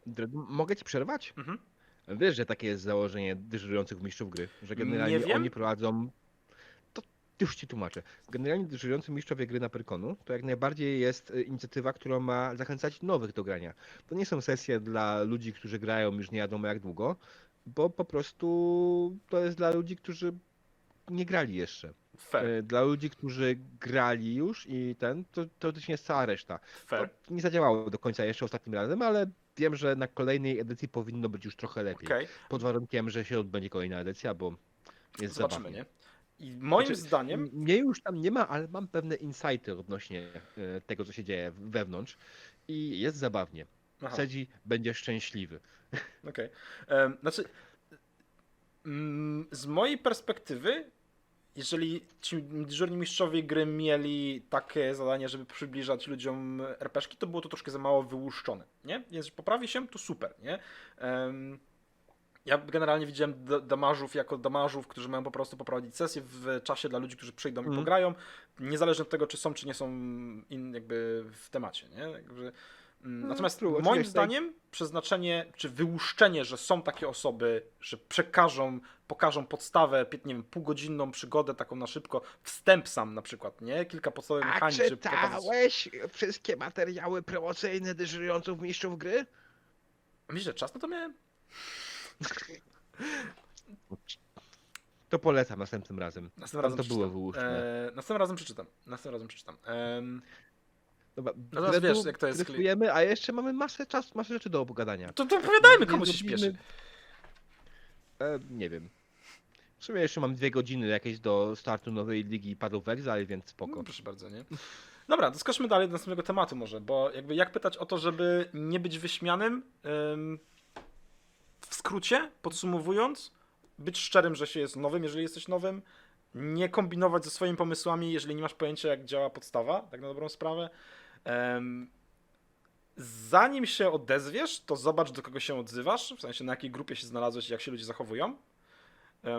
Dredu, mogę ci przerwać? mhm. Wiesz, że takie jest założenie dyżurujących mistrzów gry, że generalnie oni prowadzą. To już ci tłumaczę. Generalnie dyżurujący mistrzowie gry na Pyrkonu to jak najbardziej jest y, inicjatywa, która ma zachęcać nowych do grania. To nie są sesje dla ludzi, którzy grają już nie wiadomo jak długo, bo po prostu to jest dla ludzi, którzy nie grali jeszcze. Fair, Y, Dla ludzi, którzy grali już i ten, to teoretycznie jest cała reszta. fair. To nie zadziałało do końca jeszcze ostatnim razem, ale wiem, że na kolejnej edycji powinno być już trochę lepiej. Okej, Pod warunkiem, że się odbędzie kolejna edycja, bo jest zobaczymy, zabawnie. nie? I moim Znaczy, zdaniem, Mnie już tam nie ma, ale mam pewne insighty odnośnie e, tego, co się dzieje wewnątrz i jest zabawnie. Aha. Sedzi będzie szczęśliwy. Okej. Em, Znaczy, mm, z mojej perspektywy, jeżeli ci dyżurni mistrzowie gry mieli takie zadanie, żeby przybliżać ludziom RPG, to było to troszkę za mało wyłuszczone, nie? Więc poprawi się, to super, nie? Em, Ja generalnie widziałem da- damażów jako damażów, którzy mają po prostu poprowadzić sesję w czasie dla ludzi, którzy przyjdą i Mhm. pograją, niezależnie od tego, czy są, czy nie są in, jakby w temacie, nie? Także, mm, Natomiast true, moim oczywiście tutaj- zdaniem przeznaczenie, czy wyłuszczenie, że są takie osoby, że przekażą, pokażą podstawę, nie wiem, półgodzinną przygodę taką na szybko, wstęp sam na przykład, nie? Kilka podstawowych A mechanik, pokazać... czytałeś wszystkie materiały promocyjne dyżurujących mistrzów gry? Myślisz, że czas na to miałem? To polecam następnym razem. Następnym razem to było przeczytam. wyłuszczone. Eee, następnym razem przeczytam. Następnym razem przeczytam. Dobra, teraz Dredu, wiesz, jak to jest kli- a jeszcze mamy masę czasu, masę rzeczy do opogadania. to, to opowiadajmy, komu się zrobimy- śpieszy. E, nie wiem. W sumie jeszcze mam dwie godziny jakieś do startu nowej ligi of Exile, więc spoko. No, proszę bardzo, nie? Dobra, to skoczmy dalej do następnego tematu może, bo jakby jak pytać o to, żeby nie być wyśmianym, em, w skrócie, podsumowując, być szczerym, że się jest nowym, jeżeli jesteś nowym, nie kombinować ze swoimi pomysłami, jeżeli nie masz pojęcia, jak działa podstawa, tak na dobrą sprawę. Zanim się odezwiesz, to zobacz, do kogo się odzywasz, w sensie na jakiej grupie się znalazłeś i jak się ludzie zachowują.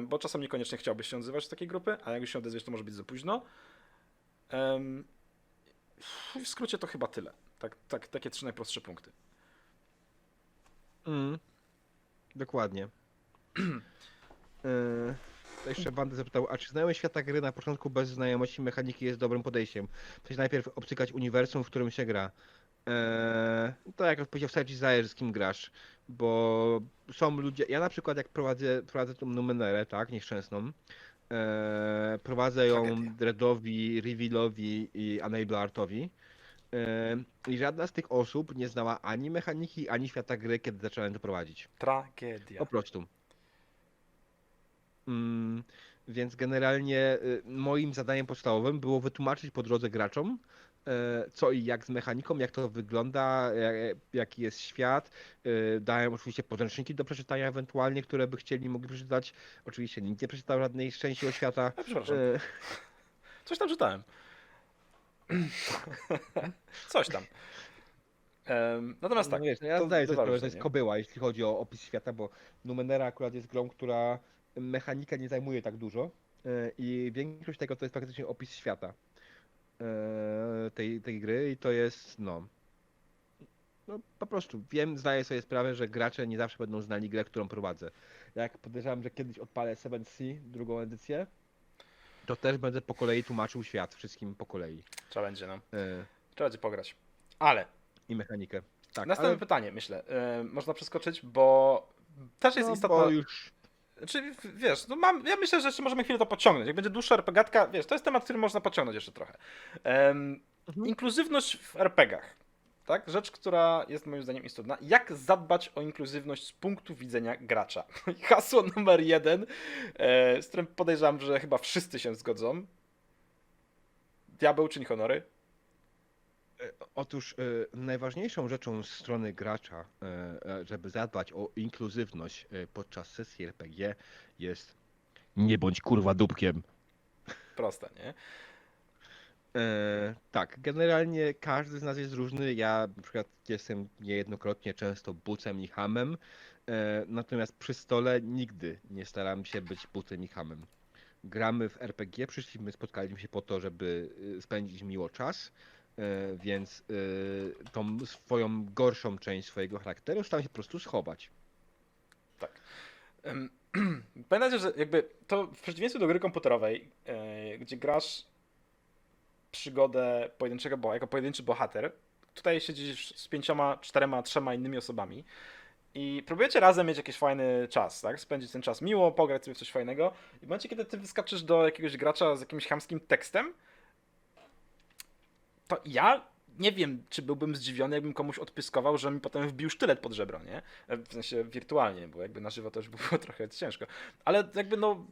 Bo czasem niekoniecznie chciałbyś się odzywać z takiej grupy, a jak już się odezwiesz, to może być za późno. W skrócie to chyba tyle. Tak, tak, takie trzy najprostsze punkty. Mm. Dokładnie. Yy, to jeszcze Bandy zapytał, a czy znajomość świata gry na początku bez znajomości mechaniki jest dobrym podejściem? Sensie najpierw obcykać uniwersum, w którym się gra. Eee, to jak odpowiedział Sergi zależy z kim grasz, bo są ludzie, ja na przykład jak prowadzę, prowadzę tą Numenerę, tak, nieszczęsną, eee, prowadzę ją Tragedia. Dreadowi, Revealowi i Enable Artowi eee, i żadna z tych osób nie znała ani mechaniki, ani świata gry, kiedy zacząłem to prowadzić. Tragedia. Po prostu. Mm, więc generalnie y, moim zadaniem podstawowym było wytłumaczyć po drodze graczom, e, co i jak z mechaniką, jak to wygląda, ja- jaki jest świat. Dałem oczywiście podręczniki do przeczytania ewentualnie, które by chcieli, mogli przeczytać. Oczywiście nikt nie przeczytał żadnej części o świata. A, przepraszam, E, coś tam czytałem. coś tam. Natomiast tak, No wiesz, no ja zdaję sobie sprawę, że to jest kobyła, jeśli chodzi o opis świata, bo Numenera akurat jest grą, która mechanika nie zajmuje tak dużo e, i większość tego to jest praktycznie opis świata e, tej, tej gry i to jest, no, no po prostu wiem, zdaję sobie sprawę, że gracze nie zawsze będą znali grę, którą prowadzę. Jak podejrzewam, że kiedyś odpalę 7C, drugą edycję, To też będę po kolei tłumaczył świat wszystkim po kolei. Trzeba będzie, no. E, Trzeba będzie pograć. Ale I mechanikę. Tak, następne ale pytanie, myślę. e, można przeskoczyć, bo też jest no, istotna... bo już Czyli wiesz, no mam, ja myślę, że jeszcze możemy chwilę to pociągnąć. Jak będzie dłuższa RPGatka, wiesz, to jest temat, który można pociągnąć jeszcze trochę. Em, Mhm. Inkluzywność w RPGach. Tak? Rzecz, która jest moim zdaniem istotna. Jak zadbać o inkluzywność z punktu widzenia gracza? Hasło numer jeden, e, z którym podejrzewam, że chyba wszyscy się zgodzą. Diabeł czyni honory. Otóż e, najważniejszą rzeczą z strony gracza, e, e, żeby zadbać o inkluzywność podczas sesji RPG jest nie bądź kurwa dupkiem. Proste, nie? E, tak, generalnie każdy z nas jest różny. Ja na przykład jestem niejednokrotnie często bucem i hamem, e, natomiast przy stole nigdy nie staram się być bucem i hamem. Gramy w RPG, przyszliśmy, spotkaliśmy się po to, żeby spędzić miło czas, więc y, tą swoją gorszą część swojego charakteru staram się po prostu schować. Em, Pamiętajcie, że jakby to w przeciwieństwie do gry komputerowej, e, gdzie grasz przygodę pojedynczego, bo jako pojedynczy bohater, tutaj siedzisz z pięcioma, czterema, trzema innymi osobami i próbujecie razem mieć jakiś fajny czas, tak? Spędzić ten czas miło, pograć sobie w coś fajnego i w momencie, kiedy ty wyskaczysz do jakiegoś gracza z jakimś chamskim tekstem, to ja nie wiem, czy byłbym zdziwiony, jakbym komuś odpyskował, że mi potem wbił sztylet pod żebro, nie? E, W sensie wirtualnie, bo jakby na żywo już było trochę ciężko. Ale jakby no,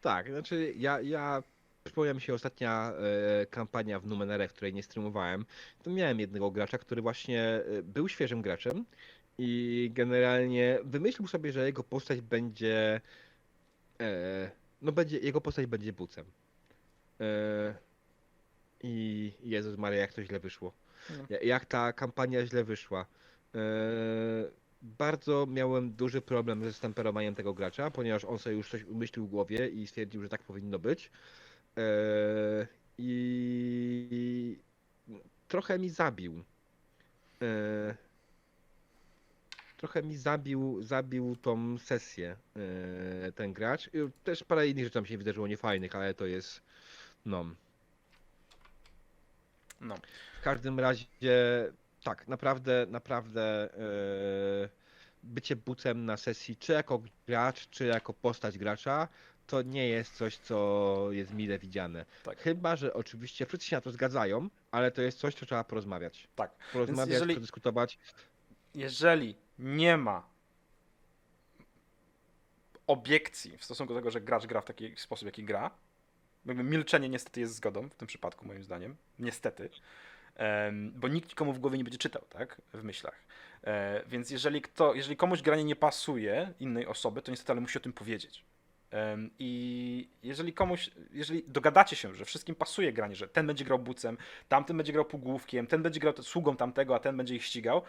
Tak, znaczy ja, ja mi się ostatnia e, kampania w Numenere, w której nie streamowałem. To miałem jednego gracza, który właśnie e, był świeżym graczem i generalnie wymyślił sobie, że jego postać będzie no będzie, jego postać będzie bucem. I Jezus Maria, jak to źle wyszło. No. Ja- Jak ta kampania źle wyszła. E, bardzo miałem duży problem ze stemperowaniem tego gracza, ponieważ on sobie już coś umyślił w głowie i stwierdził, że tak powinno być. E, I trochę mi zabił. E, Trochę mi zabił, zabił tą sesję e, ten gracz. Też parę innych rzeczy tam się wydarzyło niefajnych, ale to jest no. No. W każdym razie, tak, naprawdę, naprawdę e, bycie bucem na sesji, czy jako gracz, czy jako postać gracza, to nie jest coś, co jest mile widziane. Tak. Chyba, że oczywiście wszyscy się na to zgadzają, ale to jest coś, co trzeba porozmawiać. Tak. Porozmawiać, jeżeli- przedyskutować. jeżeli nie ma obiekcji w stosunku do tego, że gracz gra w taki sposób, jaki gra, jakby milczenie niestety jest zgodą w tym przypadku, moim zdaniem. Niestety. Bo nikt nikomu w głowie nie będzie czytał, tak? W myślach. E, więc jeżeli, kto, jeżeli komuś granie nie pasuje innej osoby, to niestety ale musi o tym powiedzieć. I jeżeli komuś, jeżeli dogadacie się, że wszystkim pasuje granie, że ten będzie grał bucem, tamten będzie grał półgłówkiem, ten będzie grał sługą tamtego, a ten będzie ich ścigał,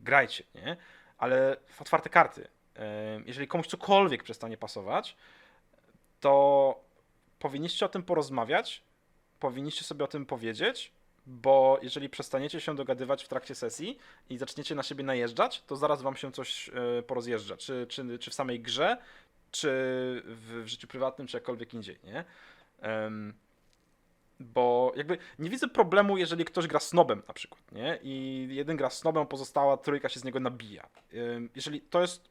grajcie, nie? Ale w otwarte karty. Jeżeli komuś cokolwiek przestanie pasować, to powinniście o tym porozmawiać, powinniście sobie o tym powiedzieć, bo jeżeli przestaniecie się dogadywać w trakcie sesji i zaczniecie na siebie najeżdżać, to zaraz wam się coś e, porozjeżdża, czy, czy, czy w samej grze, czy w, w życiu prywatnym, czy jakkolwiek indziej, nie? Em, bo jakby nie widzę problemu, jeżeli ktoś gra snobem na przykład, nie? I jeden gra snobem, pozostała trójka się z niego nabija. Ym, Jeżeli to jest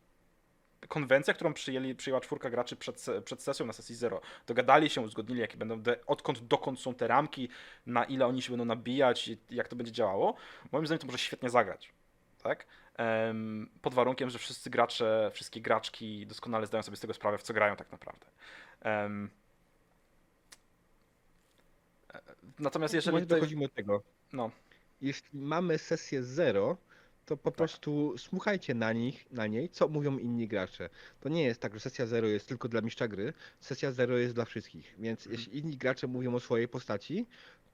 konwencja, którą przyjęli, przyjęła czwórka graczy przed, przed sesją na sesji zero, dogadali się, uzgodnili, jakie będą, de, odkąd dokąd są te ramki, na ile oni się będą nabijać i jak to będzie działało, moim zdaniem to może świetnie zagrać, tak? Pod warunkiem, że wszyscy gracze, wszystkie graczki doskonale zdają sobie z tego sprawę, w co grają tak naprawdę. E, Natomiast jeżeli to jest, dochodzimy do tego. no, Jeśli mamy sesję zero, to po prostu słuchajcie na nich, na niej, co mówią inni gracze. To nie jest tak, że sesja zero jest tylko dla mistrza gry, sesja zero jest dla wszystkich. Więc Mhm. jeśli inni gracze mówią o swojej postaci,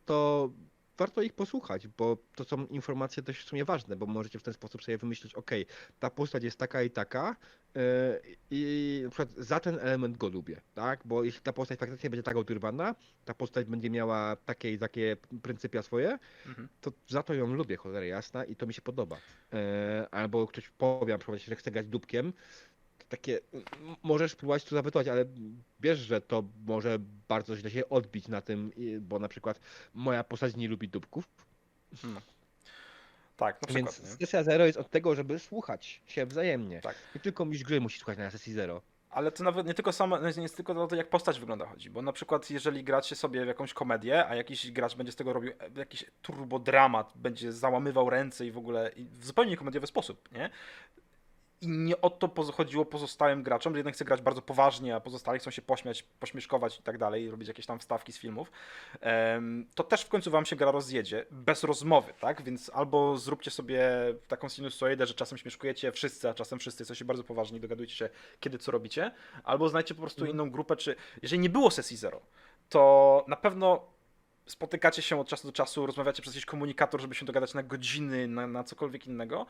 to warto ich posłuchać, bo to są informacje dość w sumie ważne, bo możecie w ten sposób sobie wymyślić, ok, ta postać jest taka i taka yy, i na przykład za ten element go lubię, tak? Bo jeśli ta postać faktycznie będzie tak odrywana, ta postać będzie miała takie i takie pryncypia swoje, mhm. to za to ją lubię, cholera jasna, i to mi się podoba. E, albo ktoś powie na przykład, że chce grać dupkiem, takie, możesz spróbować tu zapytać, ale wiesz, że to może bardzo źle się odbić na tym, bo na przykład moja postać nie lubi dupków, Tak, na przykład. więc nie? sesja zero jest od tego, żeby słuchać się wzajemnie. Tak. Nie tylko mistrz gry musi słuchać na sesji zero. Ale to nawet nie tylko samo, nie jest tylko o to, jak postać wygląda chodzi, bo na przykład jeżeli gracie sobie w jakąś komedię, a jakiś gracz będzie z tego robił e, jakiś turbodramat, będzie załamywał ręce i w ogóle i w zupełnie komediowy sposób, nie? I nie o to chodziło pozostałym graczom, że jeden chce grać bardzo poważnie, a pozostali chcą się pośmiać, pośmieszkować i tak dalej, robić jakieś tam wstawki z filmów. To też w końcu wam się gra rozjedzie, bez rozmowy, tak? Więc albo zróbcie sobie taką sinusoidę, że czasem śmieszkujecie wszyscy, a czasem wszyscy jesteście bardzo poważni, dogadujcie się, kiedy co robicie, albo znajdźcie po prostu Mhm. inną grupę, czy jeżeli nie było sesji zero, to na pewno spotykacie się od czasu do czasu, rozmawiacie przez jakiś komunikator, żeby się dogadać na godziny, na, na cokolwiek innego.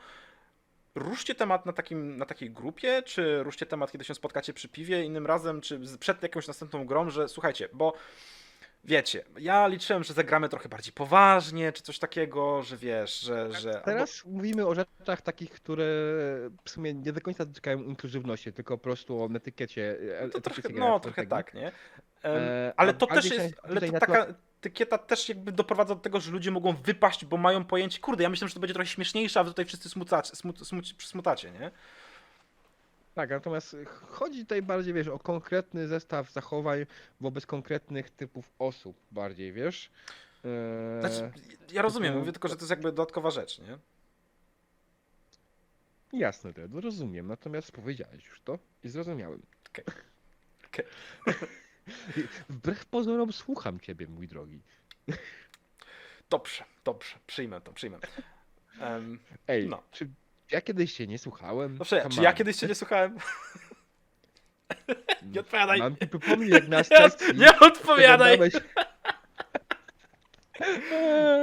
Ruszcie temat na, takim, na takiej grupie, czy ruszcie temat, kiedy się spotkacie przy piwie innym razem, czy przed jakąś następną grą, że słuchajcie, bo wiecie, ja liczyłem, że zagramy trochę bardziej poważnie, czy coś takiego, że wiesz, że... że Teraz mówimy o rzeczach takich, które w sumie nie do końca dotykają inkluzywności, tylko po prostu o etykiecie. e, albo, to trochę, no, trochę strategii. tak, nie? E, ale to też jest, ale to taka etykieta też jakby doprowadza do tego, że ludzie mogą wypaść, bo mają pojęcie, kurde, ja myślę, że to będzie trochę śmieszniejsze, a wy tutaj wszyscy smutacie, smut, smut, smutacie, nie? Tak, natomiast chodzi tutaj bardziej, wiesz, o konkretny zestaw zachowań wobec konkretnych typów osób bardziej, wiesz? Eee, Znaczy, ja rozumiem, mówię tylko, że to jest jakby dodatkowa rzecz, nie? Jasne, to rozumiem, natomiast powiedziałeś już to i zrozumiałem. Okej. Okej. I Wbrew pozorom słucham ciebie, mój drogi. Dobrze, dobrze, przyjmę to, przyjmę. Um, Ej, No. czy ja kiedyś cię nie słuchałem? dobrze, Come czy ja kiedyś cię nie słuchałem? Nie odpowiadaj. Mam ci przypomnieć, jak na Nie, nie odpowiadaj!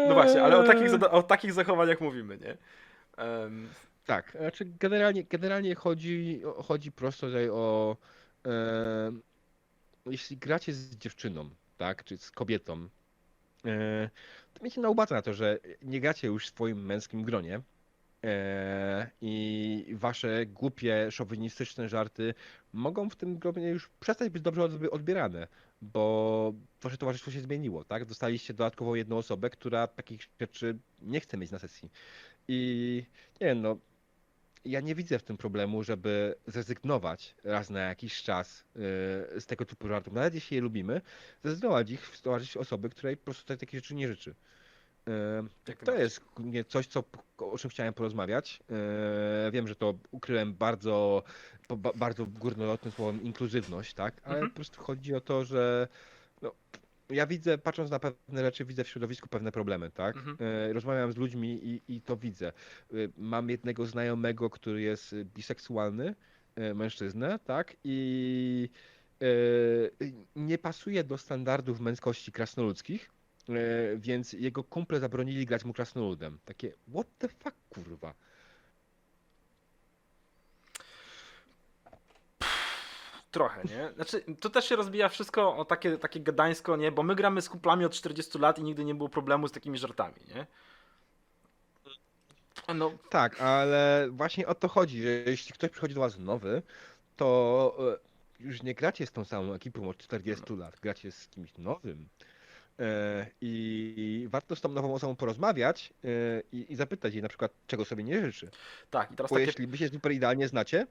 No właśnie, ale o takich, o takich zachowaniach mówimy, nie? Em, Tak, znaczy generalnie, generalnie chodzi, chodzi prosto tutaj o e, jeśli gracie z dziewczyną, tak, czy z kobietą, e, to miejcie na uwadze na to, że nie gracie już w swoim męskim gronie e, i wasze głupie, szowinistyczne żarty mogą w tym gronie już przestać być dobrze odb- odbierane, bo wasze towarzystwo się zmieniło, tak? Dostaliście dodatkowo jedną osobę, która takich rzeczy nie chce mieć na sesji. I nie wiem, no, ja nie widzę w tym problemu, żeby zrezygnować raz na jakiś czas yy, z tego typu żartów. Nawet jeśli je lubimy, zrezygnować ich w towarzystwie osoby, której po prostu takich rzeczy nie życzy. Yy, Jak to jest coś, co, o czym chciałem porozmawiać. Yy, wiem, że to ukryłem bardzo, bardzo górnolotnym słowem inkluzywność, tak? Ale Mhm. po prostu chodzi o to, że no, ja widzę, patrząc na pewne rzeczy, widzę w środowisku pewne problemy, tak? Mhm. E, Rozmawiam z ludźmi i, i to widzę. E, Mam jednego znajomego, który jest e, biseksualny, mężczyznę, tak? I nie pasuje do standardów męskości krasnoludzkich, więc jego kumple zabronili grać mu krasnoludem. Takie, what the fuck, kurwa? Trochę, nie? Znaczy, to też się rozbija wszystko o takie, takie gadańsko, nie? Bo my gramy z kumplami od 40 lat i nigdy nie było problemu z takimi żartami, nie? No, Tak, ale właśnie o to chodzi, że jeśli ktoś przychodzi do was nowy, to e, już nie gracie z tą samą ekipą od 40 lat, gracie z kimś nowym. E, I warto z tą nową osobą porozmawiać e, i, zapytać jej na przykład, czego sobie nie życzy. tak, i teraz Bo takie... jeśli wy się super idealnie znacie,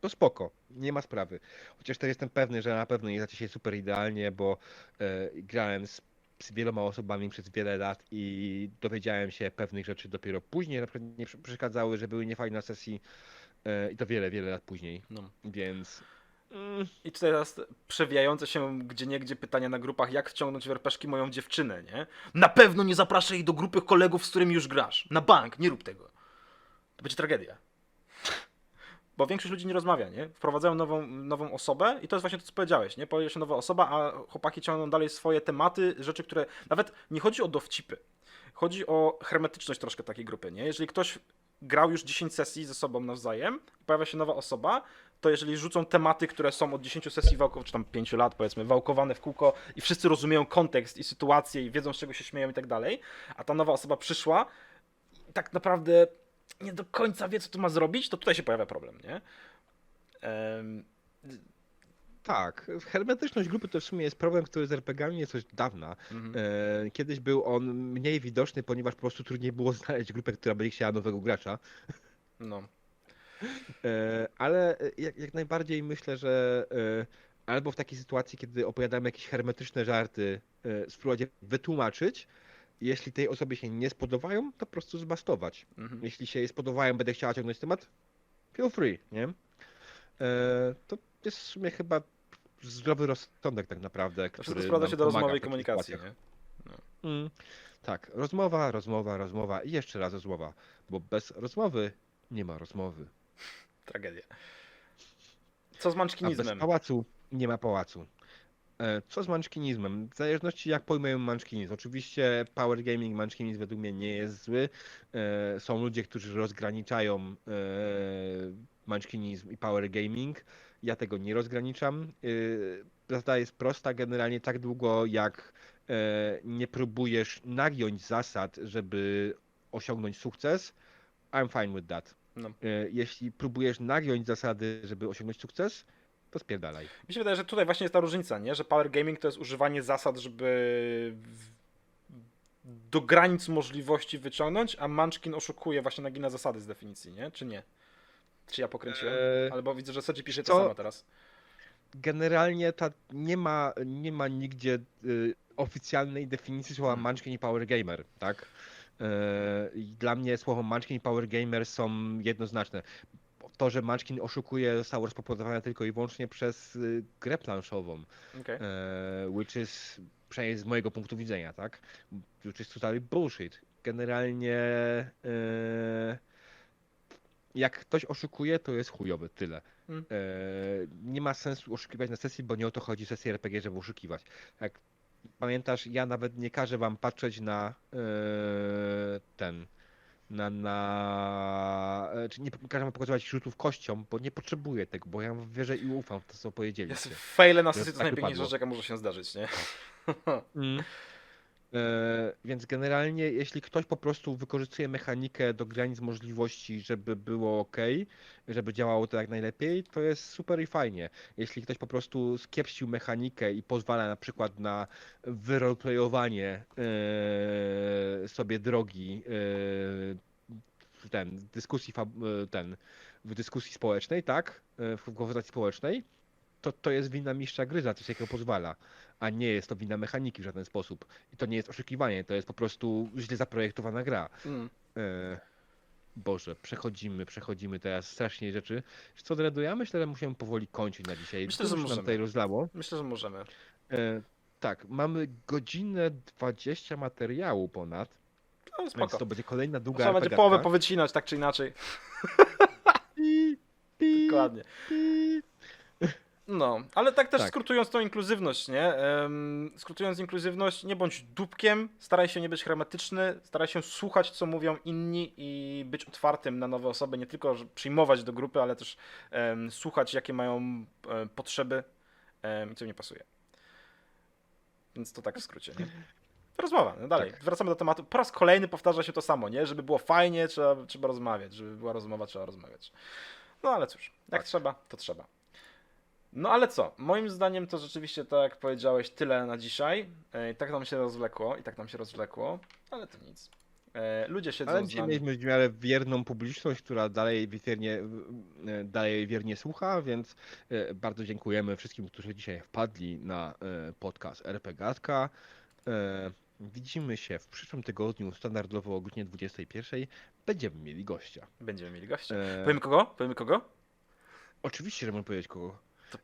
to spoko, nie ma sprawy. Chociaż też jestem pewny, że na pewno nie znacie się super idealnie, bo e, grałem z, z wieloma osobami przez wiele lat i dowiedziałem się pewnych rzeczy dopiero później, na przykład nie przeszkadzały, że były niefajne na sesji e, i to wiele, wiele lat później, No. więc... Mm, I tutaj teraz przewijające się gdzie niegdzie pytania na grupach, jak wciągnąć w RPG moją dziewczynę, nie? Na pewno nie zapraszaj jej do grupy kolegów, z którymi już grasz. Na bank, nie rób tego. To będzie tragedia. Bo większość ludzi nie rozmawia, nie? Wprowadzają nową, nową osobę i to jest właśnie to, co powiedziałeś, nie? Pojawia się nowa osoba, a chłopaki ciągną dalej swoje tematy, rzeczy, które... Nawet nie chodzi o dowcipy. Chodzi o hermetyczność troszkę takiej grupy, nie? Jeżeli ktoś grał już 10 sesji ze sobą nawzajem, pojawia się nowa osoba, to jeżeli rzucą tematy, które są od 10 sesji wałkowanych, czy tam 5 lat powiedzmy, wałkowane w kółko i wszyscy rozumieją kontekst i sytuację i wiedzą z czego się śmieją i tak dalej, a ta nowa osoba przyszła tak naprawdę nie do końca wie co tu ma zrobić, to tutaj się pojawia problem, nie? Em, Tak, hermetyczność grupy to w sumie jest problem, który z RPGami jest od dawna. mhm. E, Kiedyś był on mniej widoczny, ponieważ po prostu trudniej było znaleźć grupę, która będzie chciała nowego gracza. No. E, Ale e, jak, jak najbardziej myślę, że albo w takiej sytuacji, kiedy opowiadamy jakieś hermetyczne żarty, spróbować wytłumaczyć. Jeśli tej osobie się nie spodobają, to po prostu zbastować. Mhm. Jeśli się jej spodobają, będę chciała ciągnąć temat, feel free, nie? E, To jest w sumie chyba zdrowy rozsądek tak naprawdę, To który nam się do rozmowy i komunikacji, nie? Mm, tak, rozmowa, rozmowa, rozmowa i jeszcze raz rozmowa, bo bez rozmowy nie ma rozmowy. Tragedia. Co z A bez manczkinizmem? pałacu nie ma pałacu. E, Co z manczkinizmem? W zależności jak pojmujemy manczkinizm. Oczywiście power gaming manczkinizm według mnie nie jest zły. E, Są ludzie, którzy rozgraniczają e, manczkinizm i power gaming. Ja tego nie rozgraniczam. Zasada jest prosta. Generalnie tak długo jak nie próbujesz nagiąć zasad, żeby osiągnąć sukces, I'm fine with that. No. Jeśli próbujesz nagiąć zasady, żeby osiągnąć sukces, to spierdalaj. Mi się wydaje, że tutaj właśnie jest ta różnica, nie? Że power gaming to jest używanie zasad, żeby do granic możliwości wyciągnąć, a Munchkin oszukuje właśnie nagina zasady z definicji, nie? Czy nie? Czy ja pokręciłem? Eee, Albo widzę, że Sedzi pisze to co? samo teraz. Generalnie ta, nie, ma, nie ma nigdzie y, oficjalnej definicji słowa Hmm. Munchkin i Power Gamer, tak? E, i dla mnie słowo Munchkin i Power Gamer są jednoznaczne. To, że Munchkin oszukuje, zostało rozpopodowane tylko i wyłącznie przez y, grę planszową. Okej. e, which is, przynajmniej z mojego punktu widzenia, tak? Which is totally bullshit. Generalnie e, jak ktoś oszukuje, to jest chujowy, tyle. Mm. E, nie ma sensu oszukiwać na sesji, bo nie o to chodzi w sesji RPG, żeby oszukiwać. Jak pamiętasz, ja nawet nie każę wam patrzeć na ten na, na e, czy nie każę wam pokazywać rzutów kością, bo nie potrzebuję tego, bo ja wierzę i ufam w to, co powiedzieliście. Jest faile na sesji to tak najpiękniejsza rzecz, jaka może się zdarzyć, nie? Mm. E, więc generalnie, jeśli ktoś po prostu wykorzystuje mechanikę do granic możliwości, żeby było ok, żeby działało to jak najlepiej, to jest super i fajnie. Jeśli ktoś po prostu skiepścił mechanikę i pozwala na przykład na wyroleplayowanie e, sobie drogi e, ten, dyskusji, ten, w dyskusji społecznej, tak, w konwersacji społecznej, to to jest wina mistrza gry za coś, jakiego pozwala a nie jest to wina mechaniki w żaden sposób. I to nie jest oszukiwanie, to jest po prostu źle zaprojektowana gra. Mm. E, Boże, przechodzimy, przechodzimy teraz strasznie rzeczy. Co Dredu, ja myślę, że musimy powoli kończyć na dzisiaj. Myślę, Dużo że możemy. tutaj rozlało. Myślę, że możemy. E, tak, mamy godzinę 20 materiału ponad, No więc spoko. to będzie kolejna długa Trzeba będzie połowę powycinać, tak czy inaczej. Pi, pi, Dokładnie. pi. No, ale tak też Tak. skrótując tą inkluzywność, nie? Em, skrótując inkluzywność, nie bądź dupkiem, staraj się nie być hermetyczny, staraj się słuchać, co mówią inni i być otwartym na nowe osoby, nie tylko przyjmować do grupy, ale też słuchać, jakie mają em, potrzeby i co nie pasuje. Więc to tak w skrócie, nie? Rozmowa, no dalej. Tak. Wracamy do tematu. Po raz kolejny powtarza się to samo, nie? Żeby było fajnie, trzeba, trzeba rozmawiać. Żeby była rozmowa, trzeba rozmawiać. No ale cóż, jak Tak. trzeba, to trzeba. No ale co? Moim zdaniem to rzeczywiście, tak jak powiedziałeś, tyle na dzisiaj. E, I tak nam się rozwlekło, i tak nam się rozwlekło, ale to nic. E, ludzie siedzą Ale z dzisiaj nami. mieliśmy w miarę wierną publiczność, która dalej wiernie, e, dalej wiernie słucha, więc e, bardzo dziękujemy wszystkim, którzy dzisiaj wpadli na e, podcast RPGatka. E, Widzimy się w przyszłym tygodniu, standardowo o godzinie 21. Będziemy mieli gościa. Będziemy mieli gościa. E, Powiemy kogo? Powiemy kogo? Oczywiście, że mogę powiedzieć kogo.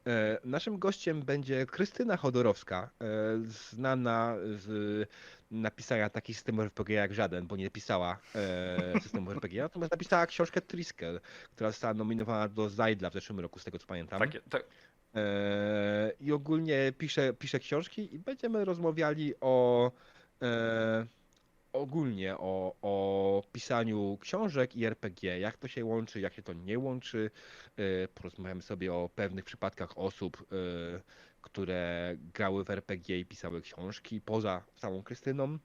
E, Naszym gościem będzie Krystyna Chodorowska, e, znana z napisania takich systemów RPG jak żaden, bo nie pisała e, systemów RPG, natomiast napisała książkę Triskel, która została nominowana do Zajdla w zeszłym roku, z tego co pamiętam. Tak. E, I ogólnie pisze, pisze książki i będziemy rozmawiali o ogólnie o, o pisaniu książek i RPG, jak to się łączy, jak się to nie łączy. E, Porozmawiamy sobie o pewnych przypadkach osób, e, które grały w RPG i pisały książki poza samą Krystyną.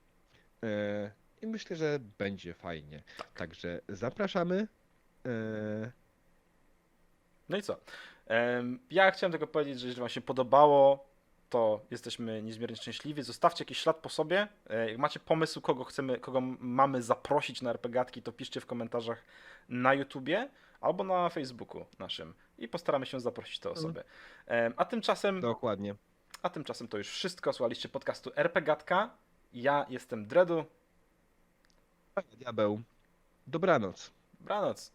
E, I myślę, że będzie fajnie. Także zapraszamy. No i co? Ja chciałem tylko powiedzieć, że jeżeli Wam się podobało, to jesteśmy niezmiernie szczęśliwi. Zostawcie jakiś ślad po sobie. E, Jak macie pomysł, kogo chcemy, kogo mamy zaprosić na RPGatki, to piszcie w komentarzach na YouTubie albo na Facebooku naszym i postaramy się zaprosić te osoby. Em, A tymczasem, Dokładnie. a tymczasem to już wszystko. Słuchaliście podcastu RPGatka. Ja jestem Dredu. Diabeł. Dobranoc. Dobranoc.